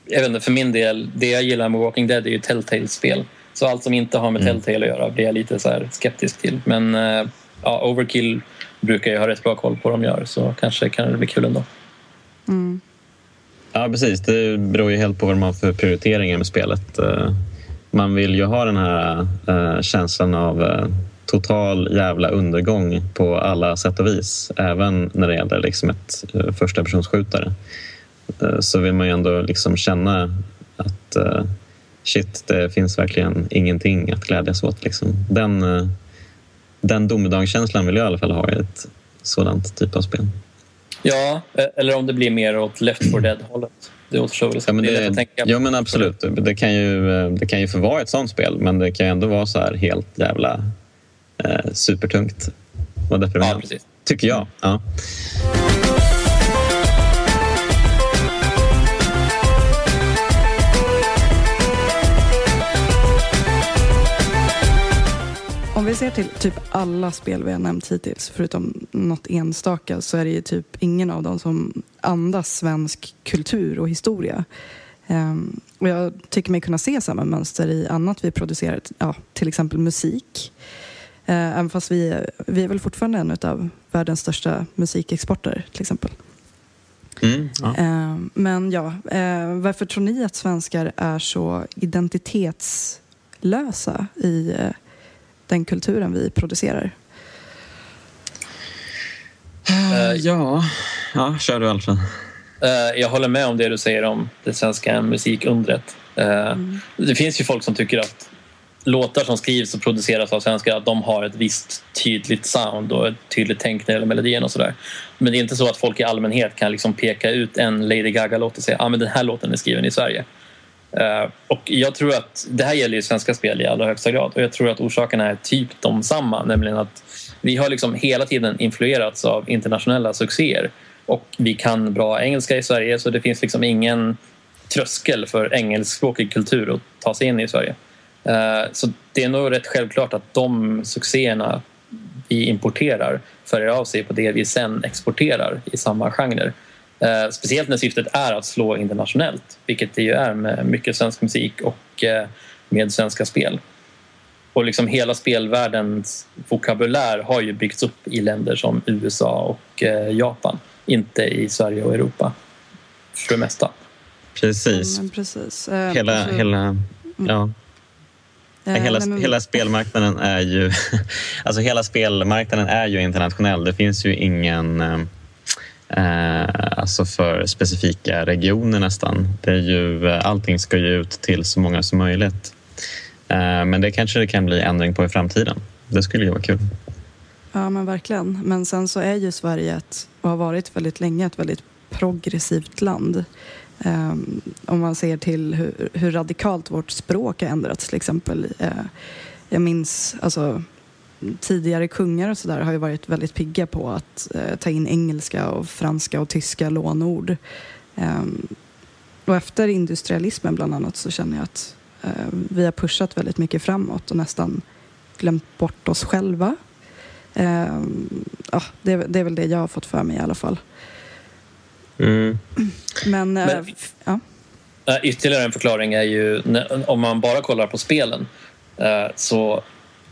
Jag vet inte, för min del, det jag gillar med Walking Dead är ju Telltale-spel. Så allt som inte har med mm. Telltale att göra blir jag lite så skeptisk till. Men uh, ja, Overkill brukar jag ha rätt bra koll på vad de gör så kanske kan det bli kul ändå. Mm. Ja, precis. Det beror ju helt på vad man har för prioriteringar med spelet man vill ju ha den här eh, känslan av eh, total jävla undergång på alla sätt och vis. Även när det gäller liksom ett eh, första personsskjutare. Eh, så vill man ju ändå liksom känna att eh, shit, det finns verkligen ingenting att glädjas åt. Liksom. Den, eh, den domedagskänslan vill jag i alla fall ha i ett sådant typ av spel. Ja, eller om det blir mer åt Left 4 Dead-hållet det återstår väl. Ja, men det, det ja, men absolut. Det kan, ju, det kan ju få vara ett sånt spel men det kan ju ändå vara så här helt jävla eh, supertungt och deprimerande. Ja, Tycker jag. Ja. Om vi ser till typ alla spel vi har nämnt hittills, förutom något enstaka, så är det ju typ ingen av dem som andas svensk kultur och historia. Um, och jag tycker mig kunna se samma mönster i annat vi producerar, ja, till exempel musik. Uh, även fast vi, vi är väl fortfarande en av världens största musikexporter, till exempel. Mm, ja. Uh, men ja, uh, varför tror ni att svenskar är så identitetslösa i den kulturen vi producerar. Uh, ja, ja, kör du Alfred. Uh, jag håller med om det du säger om det svenska musikundret. Uh, mm. Det finns ju folk som tycker att låtar som skrivs och produceras av svenskar att de har ett visst tydligt sound och ett tydligt tänk när det gäller melodin och sådär. Men det är inte så att folk i allmänhet kan liksom peka ut en Lady Gaga-låt och säga att ah, den här låten är skriven i Sverige. Eh, och jag tror att det här gäller ju svenska spel i allra högsta grad och jag tror att orsakerna är typ de samma, nämligen att vi har liksom hela tiden influerats av internationella succéer och vi kan bra engelska i Sverige så det finns liksom ingen tröskel för engelskspråkig kultur att ta sig in i Sverige. Eh, så det är nog rätt självklart att de succéerna vi importerar följer av sig på det vi sen exporterar i samma genre. Eh, speciellt när syftet är att slå internationellt, vilket det ju är med mycket svensk musik och eh, med svenska spel. Och liksom hela spelvärldens vokabulär har ju byggts upp i länder som USA och eh, Japan, inte i Sverige och Europa för det mesta. Precis. Mm, precis. hela, alltså, hela, mm. ja. Hela, hela spelmarknaden är ju alltså hela spelmarknaden är ju internationell. Det finns ju ingen Eh, Eh, alltså för specifika regioner nästan. Det är ju, eh, allting ska ju ut till så många som möjligt. Eh, men det kanske det kan bli ändring på i framtiden. Det skulle ju vara kul. Ja men verkligen. Men sen så är ju Sverige ett, och har varit väldigt länge ett väldigt progressivt land. Um, om man ser till hur, hur, radikalt vårt språk har ändrats till exempel. Uh, jag minns alltså tidigare kungar och sådär har ju varit väldigt pigga på att eh, ta in engelska och franska och tyska lånord. Um, och efter industrialismen bland annat så känner jag att eh, vi har pushat väldigt mycket framåt och nästan glömt bort oss själva. Eh, ja, det, det, är väl det jag har fått för mig i alla fall. Mm. Men, eh, Men ja. Ytterligare en förklaring är ju om man bara kollar på spelen eh, så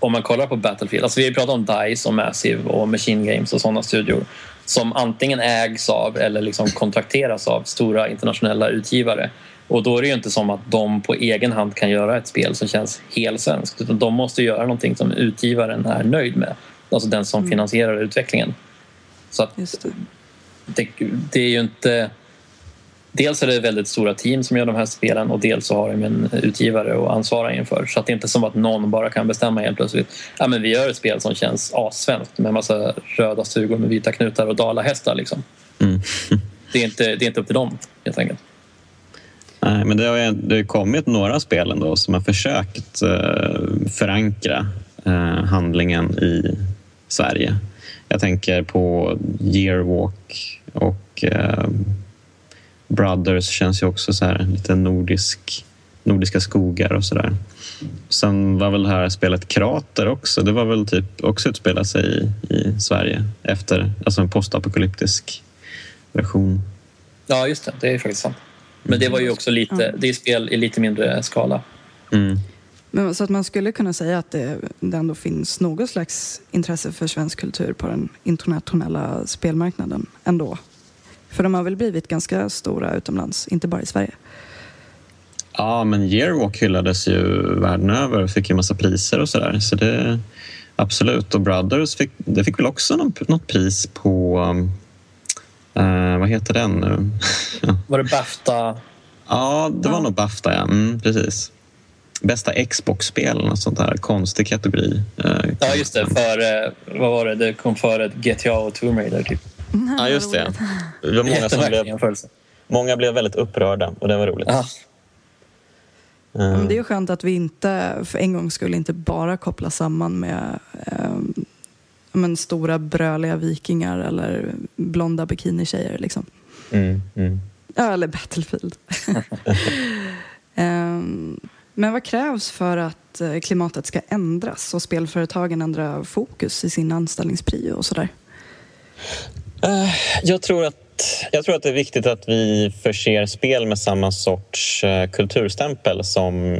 om man kollar på Battlefield, alltså vi har ju pratat om DICE och Massive och Machine Games och sådana studior som antingen ägs av eller liksom kontrakteras av stora internationella utgivare. Och då är det ju inte som att de på egen hand kan göra ett spel som känns helt svenskt utan de måste göra någonting som utgivaren är nöjd med. alltså den som finansierar utvecklingen. Så att det. det, det är ju inte... Dels är det väldigt stora team som gör de här spelen och dels så har de en utgivare att ansvara inför. Så att det är inte som att någon bara kan bestämma helt plötsligt. Ja, men vi gör ett spel som känns assvenskt med massa röda stugor med vita knutar och dalahästar. Liksom. Mm. Det, är inte, det är inte upp till dem helt enkelt. Nej, men det har ju det har kommit några spel ändå som har försökt eh, förankra eh, handlingen i Sverige. Jag tänker på Yearwalk och eh, Brothers känns ju också så här lite nordisk, nordiska skogar och sådär. Sen var väl det här spelet Krater också. Det var väl typ också utspelat sig i, i Sverige efter alltså en postapokalyptisk version. Ja, just det. Det är faktiskt sant. Men det var ju också lite, det är spel i lite mindre skala. Mm. Men, så att man skulle kunna säga att det, det ändå finns något slags intresse för svensk kultur på den internationella spelmarknaden ändå. För de har väl blivit ganska stora utomlands, inte bara i Sverige. Ja, men Yearwalk hyllades ju världen över och fick ju massa priser och sådär. Så det absolut. Och Brothers fick, det fick väl också något, något pris på... eh, vad heter den nu? Var det Bafta? ja, det var Ja. nog Bafta, ja. Mm, precis. Bästa Xbox-spel eller något sånt där. Konstig kategori. eh, Ja, just det. För, eh, vad var det? Det kom före GTA och Tomb Raider. Typ. Ja, just det. Det var många, som blev, många blev väldigt upprörda och det var roligt. Ja. Eh, men det är ju skönt att vi inte för en gång skulle inte bara koppla samman med ja, men stora bröliga vikingar eller blonda bikinitjejer. Liksom. mm, mm. Ja, eller Battlefield. Ehm, men vad krävs för att eh, klimatet ska ändras och spelföretagen ändra fokus i sin anställningsprio och sådär? Eh, jag tror, att, jag tror att det är viktigt att vi förser spel med samma sorts eh, kulturstämpel som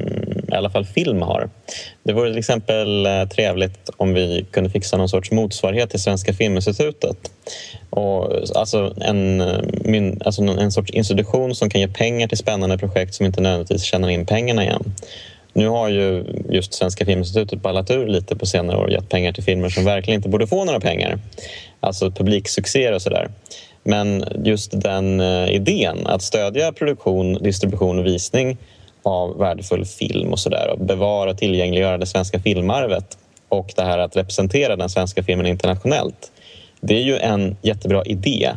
i alla fall film har. Det vore till exempel eh, trevligt om vi kunde fixa någon sorts motsvarighet till Svenska Filminstitutet. Och, alltså en, alltså en sorts institution som kan ge pengar till spännande projekt som inte nödvändigtvis tjänar in pengarna igen. Nu har ju just Svenska Filminstitutet ballat ur lite på senare år och gett pengar till filmer som verkligen inte borde få några pengar. Alltså publiksuccéer och sådär. Men just den eh, idén att stödja produktion, distribution och visning av värdefull film och sådär och bevara och tillgängliggöra det svenska filmarvet och det här att representera den svenska filmen internationellt. Det är ju en jättebra idé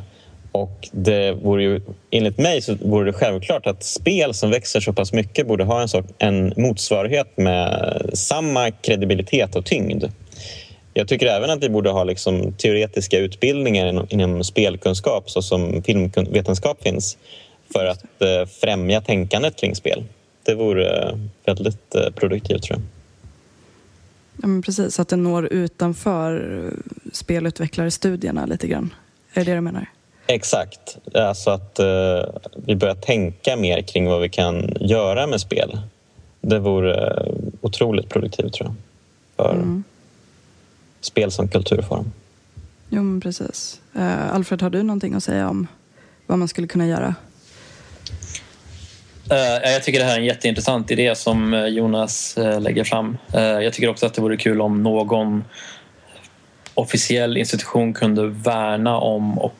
och det vore ju, enligt mig så vore det självklart att spel som växer så pass mycket borde ha en, sort, en motsvarighet med samma kredibilitet och tyngd. Jag tycker även att vi borde ha liksom teoretiska utbildningar inom, inom spelkunskap så som filmvetenskap finns för att eh, främja tänkandet kring spel. Det vore eh, väldigt eh, produktivt tror jag. Ja, men precis, att det når utanför eh, spelutvecklarstudierna lite grann. Är det det du menar? Exakt. Alltså att eh, vi börjar tänka mer kring vad vi kan göra med spel. Det vore eh, otroligt produktivt tror jag. För Mm. spel som kulturform. Jo, men precis. Eh, Alfred, har du någonting att säga om vad man skulle kunna göra? Eh, Jag tycker det här är en jätteintressant idé som eh, Jonas eh, lägger fram. Eh, Jag tycker också att det vore kul om någon officiell institution kunde värna om och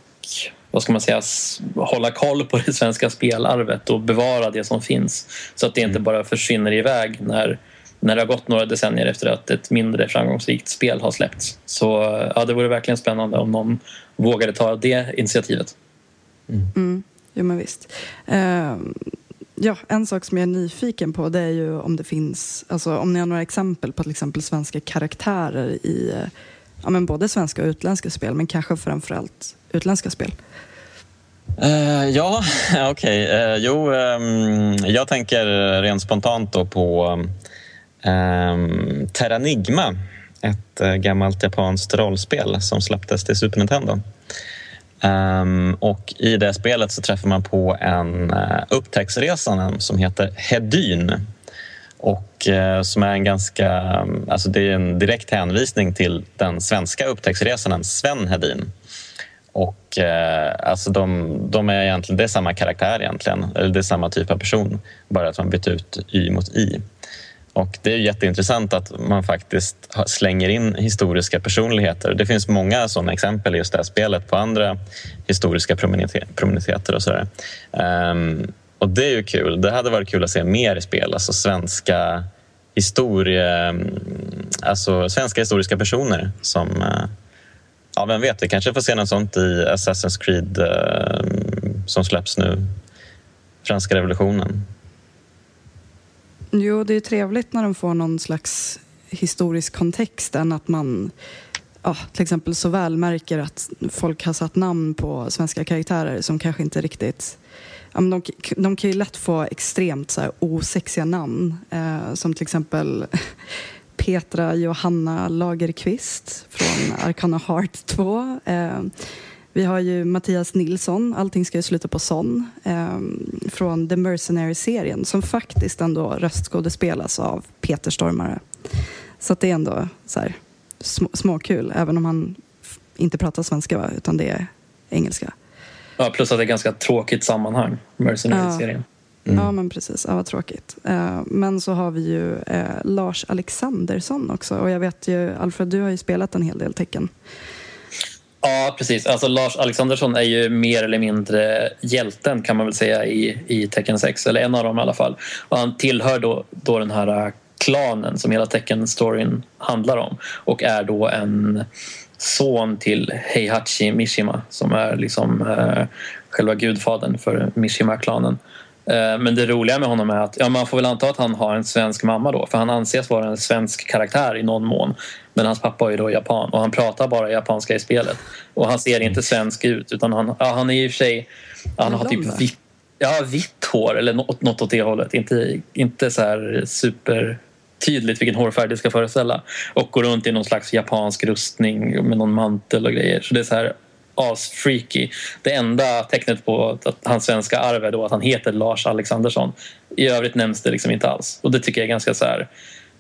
vad ska man säga, hålla koll på det svenska spelarvet och bevara det som finns så att det inte bara försvinner iväg när, när det har gått några decennier efter att ett mindre framgångsrikt spel har släppts. Så ja, det vore verkligen spännande om någon vågade ta det initiativet. Mm. Jo, men visst. Eh, ja, en sak som jag är nyfiken på det är ju om det finns, alltså om ni har några exempel på till exempel svenska karaktärer i ja, men både svenska och utländska spel, men kanske framförallt utländska spel. Uh, ja, okej. Eh, jo, um, jag tänker rent spontant då på ehm, um, Terranigma. Ett uh, gammalt japanskt rollspel som släpptes till Super Nintendo. Um, och I det spelet så träffar man på en uh, upptäcktsresande som heter Hedyn. Och eh, som är en ganska, mm, alltså det är en direkt hänvisning till den svenska upptäcktsresanden Sven Hedin. Och eh, alltså de, de är egentligen, det är samma karaktär egentligen, eller det är samma typ av person, bara att man bytt ut Y mot I. Och Det är jätteintressant att man faktiskt slänger in historiska personligheter. Det finns många sådana exempel i just det här spelet på andra historiska prominenteter och sådär. Ehm, och det är ju kul. Det hade varit kul att se mer i spel, alltså svenska historie, mm, alltså svenska historiska personer som eh, Ja, vem vet, vi kanske får se något sånt i Assassin's Creed eh, som släpps nu. Franska revolutionen. Jo, det är trevligt när de får någon slags historisk kontext än att man ja, till exempel så väl märker att folk har satt namn på svenska karaktärer som kanske inte riktigt de, de kan ju lätt få extremt så här, osexiga namn. Eh, som till exempel Petra Johanna Lagerqvist från Arcana Heart 2. Eh, vi har ju Mattias Nilsson, allting ska ju sluta på son, eh, från The Mercenary-serien som faktiskt ändå röstskådespelas av Peter Stormare. Så det är ändå så här, sm småkul, även om han inte pratar svenska, va? utan det är engelska. Ja, plus att det är ganska tråkigt sammanhang, Mercenary-serien. Ja. Mm. ja, men precis. Ja, vad tråkigt. Uh, men så har vi ju uh, Lars Alexandersson också. Och jag vet ju, Alfred, du har ju spelat en hel del tecken. Ja, precis. Alltså, Lars Alexandersson är ju mer eller mindre hjälten kan man väl säga i, i Tecken 6, eller en av dem i alla fall. Och han tillhör då, då den här klanen som hela Tecken-storyn handlar om och är då en son till Heihachi Mishima som är liksom eh, själva gudfadern för Mishima-klanen. Eh, men det roliga med honom är att ja, man får väl anta att han har en svensk mamma då för han anses vara en svensk karaktär i någon mån. Men hans pappa är ju då japan och han pratar bara japanska i spelet. Och han ser inte svensk ut utan han, ja, han är i och för sig... Han har typ vitt, ja, vitt hår eller något, något åt det hållet. Inte, inte så här super tydligt vilken hårfärg det ska föreställa. Och går runt i någon slags japansk rustning med någon mantel och grejer. Så det är så här asfreaky. Det enda tecknet på att hans svenska arv är då att han heter Lars Alexandersson. I övrigt nämns det liksom inte alls. Och det tycker jag är ganska så här,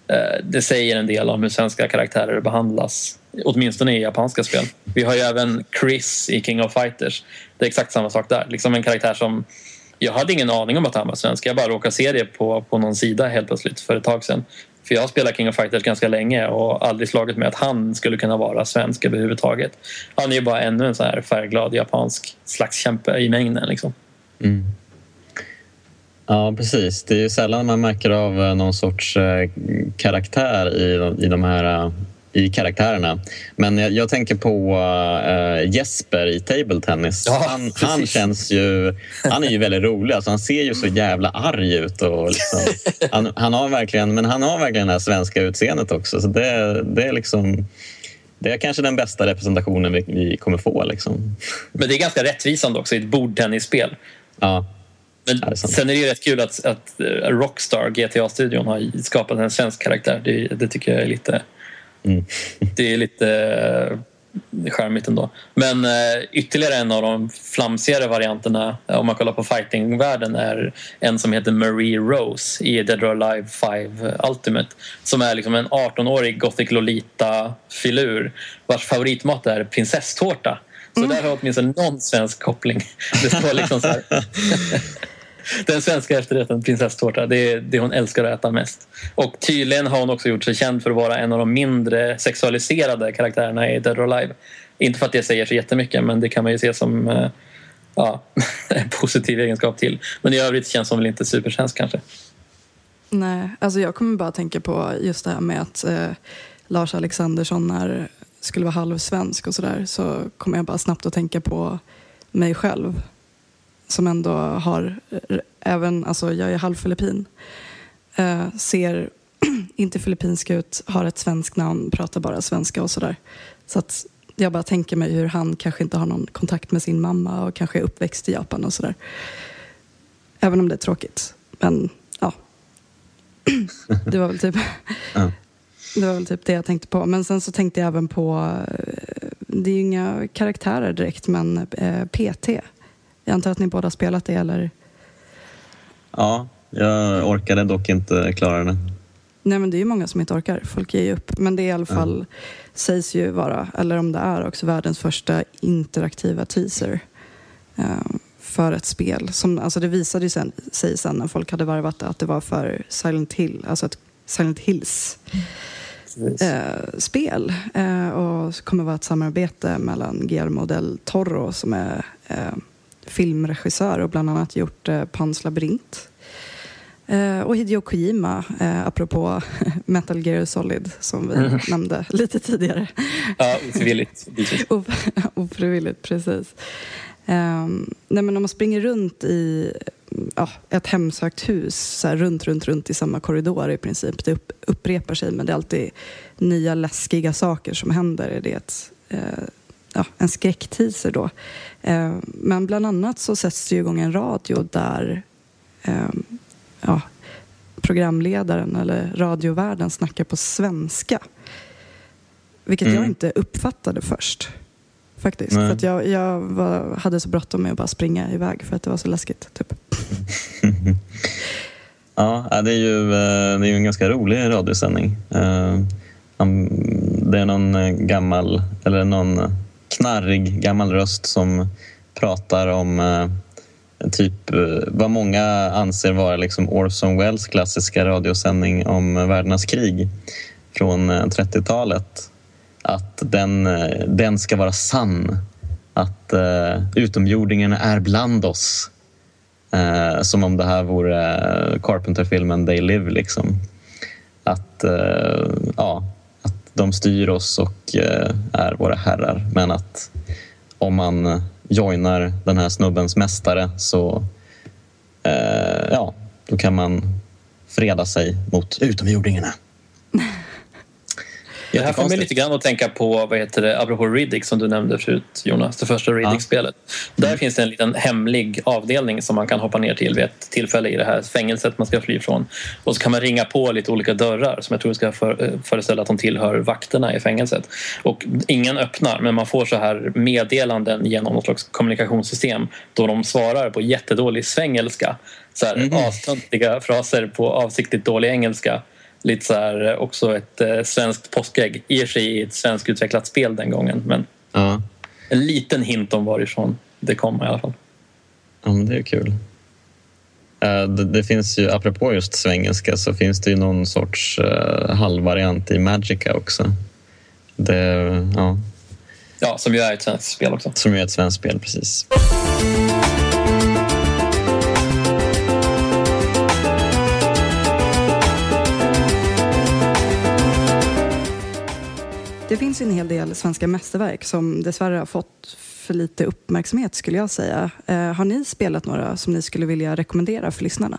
eh, det säger en del om hur svenska karaktärer behandlas. Åtminstone i japanska spel. Vi har ju även Chris i King of Fighters. Det är exakt samma sak där. Liksom en karaktär som jag hade ingen aning om att han var svensk. Jag bara råkade se det på, på någon sida helt plötsligt för ett tag sedan. För jag har spelat King of Fighters ganska länge och aldrig slagit med att han skulle kunna vara svensk överhuvudtaget. Han är ju bara ännu en så här färgglad japansk slagskämpe i mängden. Liksom. Mm. Ja, precis. Det är ju sällan man märker av någon sorts eh, karaktär i, i de här eh, i karaktärerna. Men jag, jag tänker på uh, Jesper i Table Tennis. Ja, han, han, känns ju, han är ju väldigt rolig. Alltså, han ser ju så jävla arg ut. Och liksom, han, han, har verkligen, men han har verkligen det här svenska utseendet också. Så det, det är liksom... Det är kanske den bästa representationen vi, vi kommer få. Liksom. Men det är ganska rättvisande också i ett bordtennisspel. Ja. Men är sen är det ju rätt kul att, att eh, Rockstar, GTA-studion, har skapat en svensk karaktär. Det, det tycker jag är lite Mm. Det är lite eh, charmigt ändå. Men eh, ytterligare en av de flamsigare varianterna om man kollar på fightingvärlden är en som heter Marie Rose i Dead or Alive 5 Ultimate som är liksom en 18-årig gothic Lolita-filur vars favoritmat är prinsesstårta. Så mm. där har åtminstone någon svensk koppling. Det står liksom så här. Den svenska efterrätten, prinsesstårta, det är det hon älskar att äta mest. Och tydligen har hon också gjort sig känd för att vara en av de mindre sexualiserade karaktärerna i Dead or Alive. Inte för att det säger så jättemycket, men det kan man ju se som eh, ja, en positiv egenskap till. Men i övrigt känns hon väl inte supersvensk kanske. Nej, alltså jag kommer bara tänka på just det här med att eh, Lars Alexandersson är, skulle vara halvsvensk och sådär så kommer jag bara snabbt att tänka på mig själv som ändå har, även, alltså jag är halvfilippin, eh, ser inte filippinsk ut, har ett svenskt namn, pratar bara svenska och sådär. Så att jag bara tänker mig hur han kanske inte har någon kontakt med sin mamma och kanske är uppväxt i Japan och sådär. Även om det är tråkigt. Men ja, det var väl typ det var väl typ det jag tänkte på. Men sen så tänkte jag även på, eh, det är ju inga karaktärer direkt, men eh, PT jag antar att ni båda spelat det eller? Ja, jag orkade dock inte klara det. Nej men det är ju många som inte orkar, folk ger ju upp. Men det är i alla fall, mm. sägs ju vara, eller om det är också världens första interaktiva teaser uh, för ett spel. Som, alltså det visade sen, sig sen när folk hade varvat det att det var för Silent Hill, alltså ett Silent Hills eh, spel. Eh, och kommer vara ett samarbete mellan Guillermo del Toro som är eh, filmregissör och bland annat gjort eh, Pans labyrint. Eh, och Hideo Kojima, eh, apropå Metal Gear Solid som vi mm. nämnde lite tidigare. Ja, ofrivilligt. ofrivilligt, precis. Um, nej, men om man springer runt i ja, ett hemsökt hus, så här, runt, runt, runt i samma korridor i princip. Det upp, upprepar sig, men det är alltid nya läskiga saker som händer. Det är ett, uh, ja, en skräckteaser då. Uh, men bland annat så sätts det igång en radio där um, ja, programledaren eller radiovärden snackar på svenska. Vilket mm. jag inte uppfattade först. Faktiskt. För att jag, jag var, hade så bråttom med att bara springa iväg för att det var så läskigt. Typ. ja, det är, ju, eh, det är en ganska rolig radiosändning. Eh, det är någon eh, gammal, eller någon knarrig gammal röst som pratar om eh, typ eh, vad många anser vara liksom Orson Welles klassiska radiosändning om eh, världarnas krig från 30-talet att den, den ska vara sann. Att uh, utomjordingarna är bland oss. Uh, som om det här vore Carpenter-filmen They Live. Liksom. Att, uh, ja, de styr oss och uh, är våra herrar. Men att om man joinar den här snubbens mästare så ja, då kan man freda sig mot utomjordingarna. Det här får mig lite grann att tänka på, vad heter det, apropå Riddick som du nämnde förut Jonas, det första Riddick-spelet. Där mm. finns det en liten hemlig avdelning som man kan hoppa ner till vid ett tillfälle i det här fängelset man ska fly ifrån. Och så kan man ringa på lite olika dörrar som jag tror ska för, eh, föreställa att de tillhör vakterna i fängelset. Och ingen öppnar men man får så här meddelanden genom något slags kommunikationssystem då de svarar på jättedålig svengelska. Så här, mm. astöntiga fraser på avsiktligt dålig engelska lite så här, eh, också ett eh, svenskt påskägg. I och för sig ett svenskutvecklat spel den gången men ja. en liten hint om varifrån det kom i alla fall. Ja, men det är kul. Uh, det, det, finns ju, apropå just svengelska, så finns det ju någon sorts uh, halvvariant i Magica också. Det, ja. ja, som ju är ett svenskt spel också. Som ju är ett svenskt spel, precis. Det finns en hel del svenska mästerverk som dessvärre har fått för lite uppmärksamhet skulle jag säga. Eh, har ni spelat några som ni skulle vilja rekommendera för lyssnarna?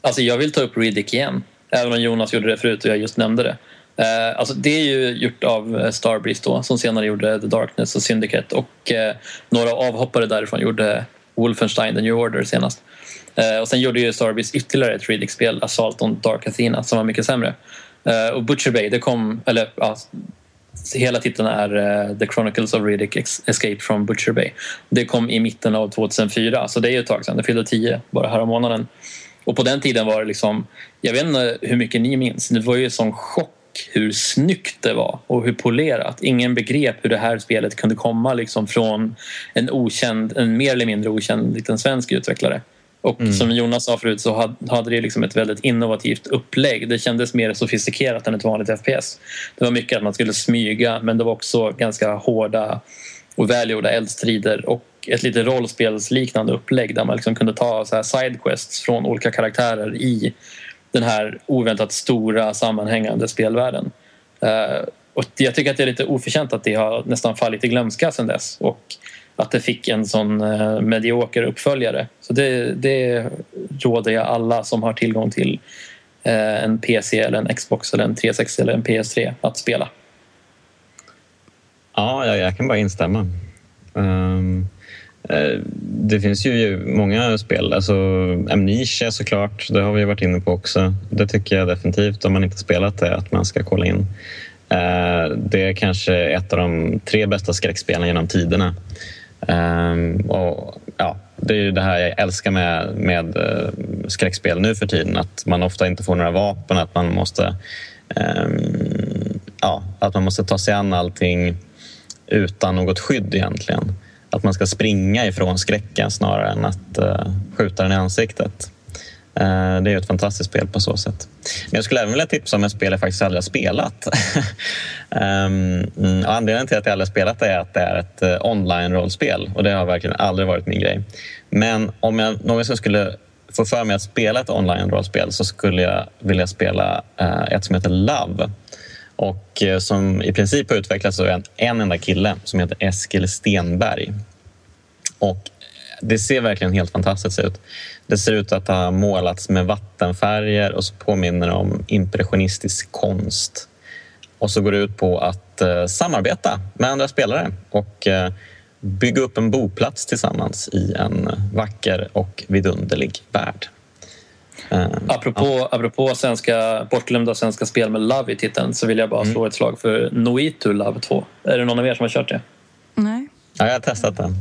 Alltså jag vill ta upp Riddick igen, även om Jonas gjorde det förut och jag just nämnde det. Eh, alltså det är ju gjort av eh, Starbreeze då, som senare gjorde The Darkness och Syndicate och eh, några avhoppare därifrån gjorde Wolfenstein The New Order senast. Eh, och sen gjorde ju Starbreeze ytterligare ett Riddick-spel, Assault on Dark Athena, som var mycket sämre. Uh, och Butcher Bay, det kom, eller ja, hela titeln är uh, The Chronicles of Riddick Escape from Butcher Bay. Det kom i mitten av 2004, så det är ett tag sedan. Det fyllde tio bara här månaden. Och på den tiden var det liksom, jag vet inte hur mycket ni minns, det var ju en sån chock hur snyggt det var och hur polerat. Ingen begrep hur det här spelet kunde komma liksom från en okänd, en mer eller mindre okänd liten svensk utvecklare. Och mm. som Jonas sa förut så hade det liksom ett väldigt innovativt upplägg. Det kändes mer sofistikerat än ett vanligt FPS. Det var mycket att man skulle smyga men det var också ganska hårda och välgjorda eldstrider och ett lite rollspelsliknande upplägg där man liksom kunde ta så här sidequests från olika karaktärer i den här oväntat stora sammanhängande spelvärlden. Uh, och jag tycker att det är lite oförtjänt att det har nästan fallit i glömska sedan dess. Och att det fick en sån eh, medioker uppföljare. Så det, det råder jag alla som har tillgång till eh, en PC, eller en Xbox, eller en 360 eller en PS3 att spela. Ja, jag, jag kan bara instämma. Um, uh, det finns ju många spel. Alltså, Amnesia såklart, det har vi varit inne på också. Det tycker jag definitivt, om man inte spelat det, att man ska kolla in. Uh, det är kanske ett av de tre bästa skräckspelen genom tiderna. Um, och, ja, det är ju det här jag älskar med, med eh, skräckspel nu för tiden. Att man ofta inte får några vapen, att man måste, um, ja, att man måste ta sig an allting utan något skydd egentligen. Att man ska springa ifrån skräcken snarare än att uh, skjuta den i ansiktet. Eh, det är ett fantastiskt spel på så sätt. Men jag skulle även vilja tipsa om ett spel jag faktiskt aldrig har spelat. um, anledningen till att jag aldrig har spelat det är att det är ett eh, online-rollspel och det har verkligen aldrig varit min grej. Men om jag någonsin skulle få för mig att spela ett online-rollspel så skulle jag vilja spela uh, ett som heter Love och uh, som i princip har utvecklats av en, en enda kille som heter Eskil Stenberg. Och det ser verkligen helt fantastiskt ut. Det ser ut att ha målats med vattenfärger och så påminner det om impressionistisk konst. Och så går det ut på att eh, samarbeta med andra spelare och eh, bygga upp en boplats tillsammans i en vacker och vidunderlig värld. Uh, apropå, ja. apropå svenska, bortglömda svenska spel med Love i titeln så vill jag bara mm. slå ett slag för Noitu Love 2. Är det någon av er som har kört det? Nej. Ja, jag har testat den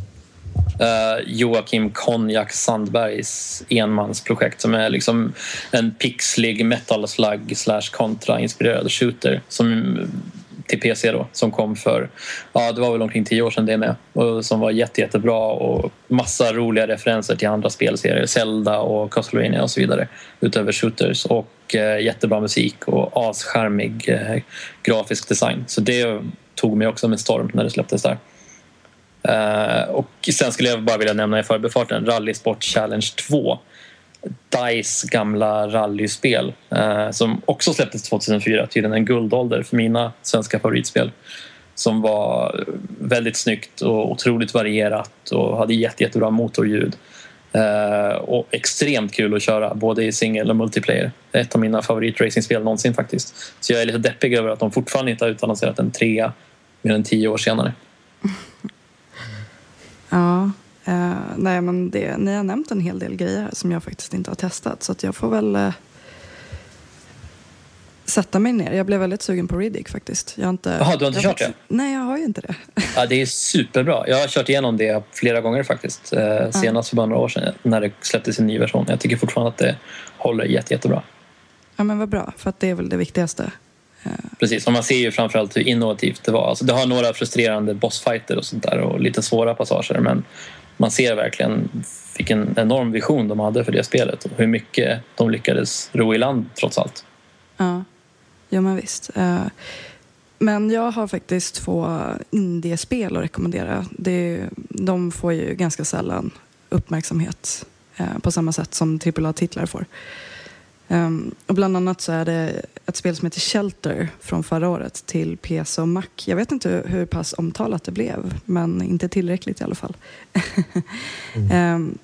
Eh, Joakim Konjak Sandbergs enmansprojekt som är liksom en pixlig metal slug slash kontra-inspirerad shooter som, till PC då, som kom för, ja det var väl omkring tio år sedan det med och som var jätte, jättebra och massa roliga referenser till andra spelserier, Zelda och Castlevania och så vidare utöver shooters och eh, jättebra musik och ascharmig eh, grafisk design så det tog mig också med storm när det släpptes där. Uh, och sen skulle jag bara vilja nämna i förbifarten Rally Sport Challenge 2. DICE gamla rallyspel uh, som också släpptes 2004, tydligen en guldålder för mina svenska favoritspel som var väldigt snyggt och otroligt varierat och hade jätte, jättebra motorljud. Uh, och extremt kul att köra både i singel och multiplayer. Ett av mina favoritracingspel någonsin faktiskt. Så jag är lite deppig över att de fortfarande inte har utannonserat en trea mer än tio år senare. Ja, eh, nej men det, ni har nämnt en hel del grejer som jag faktiskt inte har testat så att jag får väl eh, sätta mig ner. Jag blev väldigt sugen på Riddick faktiskt. Jag har inte, Jaha, du har inte kört det? Nej, jag har ju inte det. Ja, det är superbra. Jag har kört igenom det flera gånger faktiskt. Eh, senast för bara några år sedan när det släpptes en ny version. Jag tycker fortfarande att det håller jätte, jättebra. Ja, men vad bra. För att det är väl det viktigaste. Precis, och man ser ju framförallt hur innovativt det var. Alltså det har några frustrerande bossfighter och sånt där och lite svåra passager men man ser verkligen vilken enorm vision de hade för det spelet och hur mycket de lyckades ro i land trots allt. Ja, ja men visst. Eh, men jag har faktiskt två indiespel att rekommendera. Det, de får ju ganska sällan uppmärksamhet eh, på samma sätt som AAA-titlar får. Um, och bland annat så är det ett spel som heter Shelter från förra året till PC och Mac. Jag vet inte hur pass omtalat det blev, men inte tillräckligt i alla fall. mm. um,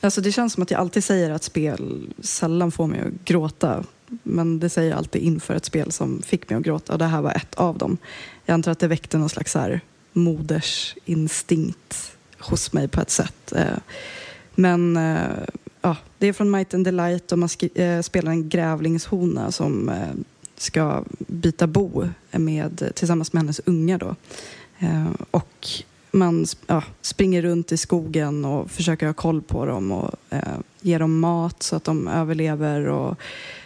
alltså det känns som att jag alltid säger att spel sällan får mig att gråta. Men det säger jag alltid inför ett spel som fick mig att gråta och det här var ett av dem. Jag antar att det väckte någon slags här modersinstinkt hos mig på ett sätt. Uh, men uh, ja, det är från Might and Delight och man eh, spelar en grävlingshona som eh, ska byta bo med, tillsammans med hennes unga. Då. Eh, och man ja, springer runt i skogen och försöker ha koll på dem och eh, ge dem mat så att de överlever och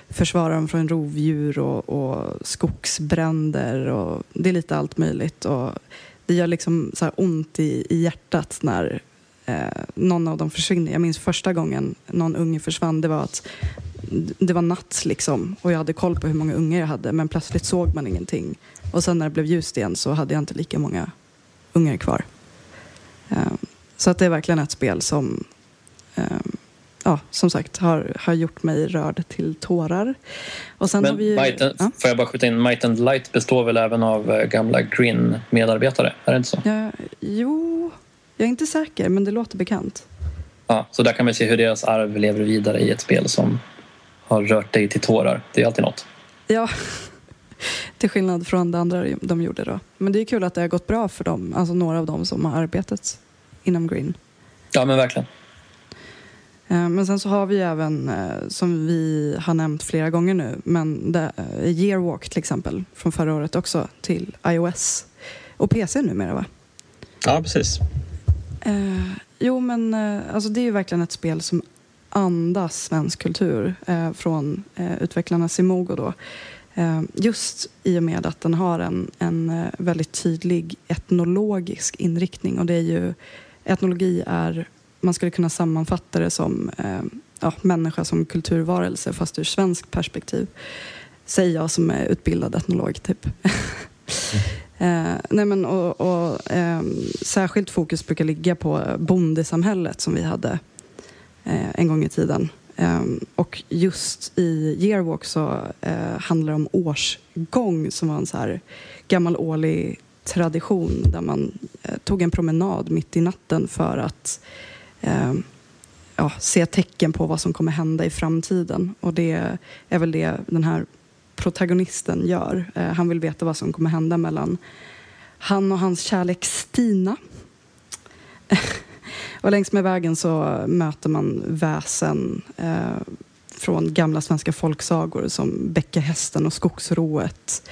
försvara dem från rovdjur och, och skogsbränder. Och det är lite allt möjligt. Och det gör liksom så ont i, i hjärtat när eh, någon av dem försvinner. Jag minns första gången någon unge försvann. Det var att det var natt liksom och jag hade koll på hur många ungar jag hade men plötsligt såg man ingenting. Och sen när det blev ljust igen så hade jag inte lika många ungar kvar. Eh, så att det är verkligen ett spel som eh, ja, som sagt har, har gjort mig rörd till tårar. Och sen Men har vi, Might and, ja? får jag bara skjuta in, Might and Light består väl även av eh, gamla Grin-medarbetare? Är det inte så? Ja, jo, jag är inte säker, men det låter bekant. Ja, så där kan man se hur deras arv lever vidare i ett spel som har rört dig till tårar. Det är alltid något. Ja, till skillnad från det andra de gjorde då. Men det är kul att det har gått bra för dem, alltså några av dem som har arbetat inom Green. Ja, men verkligen. Eh, men sen så har vi även, eh, som vi har nämnt flera gånger nu, men det, eh, Yearwalk till exempel, från förra året också, till iOS och PC numera va? Ja, precis. Eh, jo, men eh, alltså det är ju verkligen ett spel som andas svensk kultur eh, från eh, utvecklarna Simogo då. Eh, just i och med att den har en, en eh, väldigt tydlig etnologisk inriktning och det är ju etnologi är, man skulle kunna sammanfatta det som eh, ja, människa som kulturvarelse fast ur svensk perspektiv. Säger jag som är utbildad etnolog typ. Mm. Eh, nej men, och, och eh, särskilt fokus brukar ligga på bondesamhället som vi hade eh, en gång i tiden. Eh, och just i Yearwalk så eh, handlar det om årsgång som var en så här gammal årlig tradition där man eh, tog en promenad mitt i natten för att ehm, ja, se tecken på vad som kommer hända i framtiden. Och det är väl det den här protagonisten gör. Eh, han vill veta vad som kommer hända mellan han och hans kärlek Stina. och längs med vägen så möter man väsen eh, från gamla svenska folksagor som Bäckahästen och Skogsrået.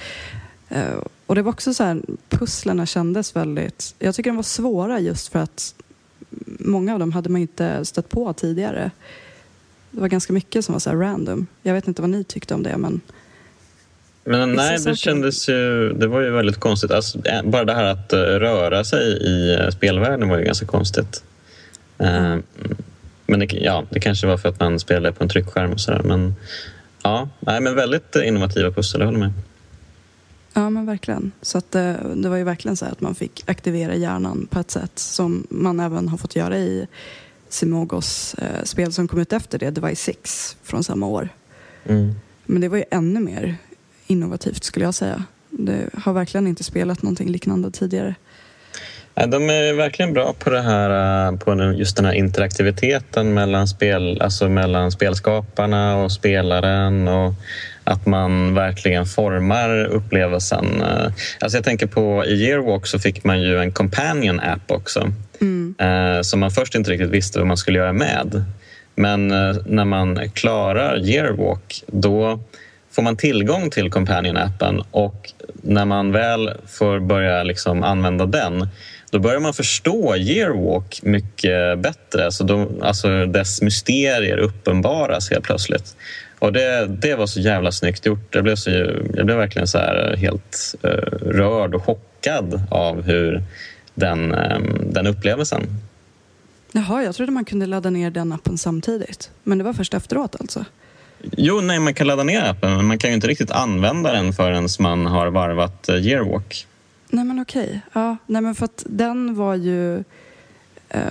Eh, och det var också så här, pusslerna kändes väldigt, jag tycker de var svåra just för att många av dem hade man inte stött på tidigare. Det var ganska mycket som var så random. Jag vet inte vad ni tyckte om det men men nej, det kändes ju... Det var ju väldigt konstigt. Alltså, bara det här att uh, röra sig i uh, spelvärlden var ju ganska konstigt. Uh, men det, ja, det kanske var för att man spelade på en tryckskärm och sådär. Men ja, nej, men väldigt innovativa pussel, jag håller med. Ja, men verkligen. Så att det, var ju verkligen så att man fick aktivera hjärnan på ett sätt som man även har fått göra i Simogos eh, spel som kom ut efter det, Device 6 från samma år. Mm. Men det var ju ännu mer innovativt skulle jag säga. Det har verkligen inte spelat någonting liknande tidigare. De är verkligen bra på det här, eh, på just den här interaktiviteten mellan, spel, alltså mellan spelskaparna och spelaren och att man verkligen formar upplevelsen. Eh, alltså jag tänker på i Yearwalk så fick man ju en companion app också mm. Eh, som man först inte riktigt visste vad man skulle göra med. Men när man klarar Yearwalk då får man tillgång till Companion-appen och när man väl får börja liksom använda den då börjar man förstå Yearwalk mycket bättre. Alltså, då, alltså dess mysterier uppenbaras helt plötsligt. Och det, det var så jävla snyggt gjort. Jag blev, så, jag blev verkligen så här helt uh, rörd och chockad av hur den, um, den upplevelsen. Jaha, jag trodde man kunde ladda ner den appen samtidigt. Men det var först efteråt alltså? Jo, nej, man kan ladda ner appen men man kan ju inte riktigt använda den förrän man har varvat eh, Yearwalk. Nej men okej. Ja, nej men för att den var ju eh,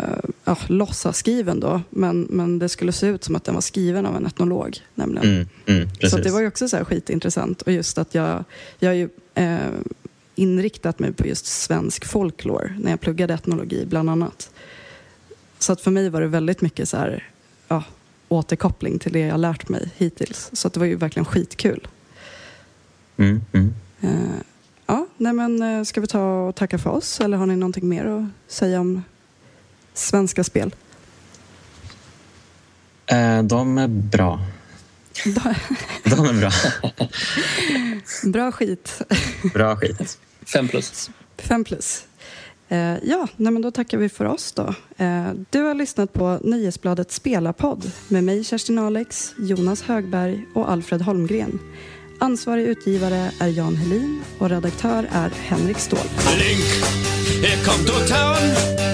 ja, låtsaskriven då men, men det skulle se ut som att den var skriven av en etnolog nämligen. Mm, mm, så det var ju också så här skitintressant och just att jag, jag har ju eh, inriktat mig på just svensk folklore när jag pluggade etnologi bland annat. Så att för mig var det väldigt mycket så här, ja, återkoppling till det jag lärt mig hittills. Så det var ju verkligen skitkul. Mm, mm. Uh, ja, nej men uh, ska vi ta och tacka för oss eller har ni någonting mer att säga om svenska spel? Uh, de är bra. de är bra. bra skit. bra skit. Fem plus. Fem plus. Eh, ja, nej men då tackar vi för oss då. Eh, du har lyssnat på Nyhetsbladet Spelarpodd med mig Kerstin Alex, Jonas Högberg och Alfred Holmgren. Ansvarig utgivare är Jan Helin och redaktör är Henrik Ståhl. Link, here come to town.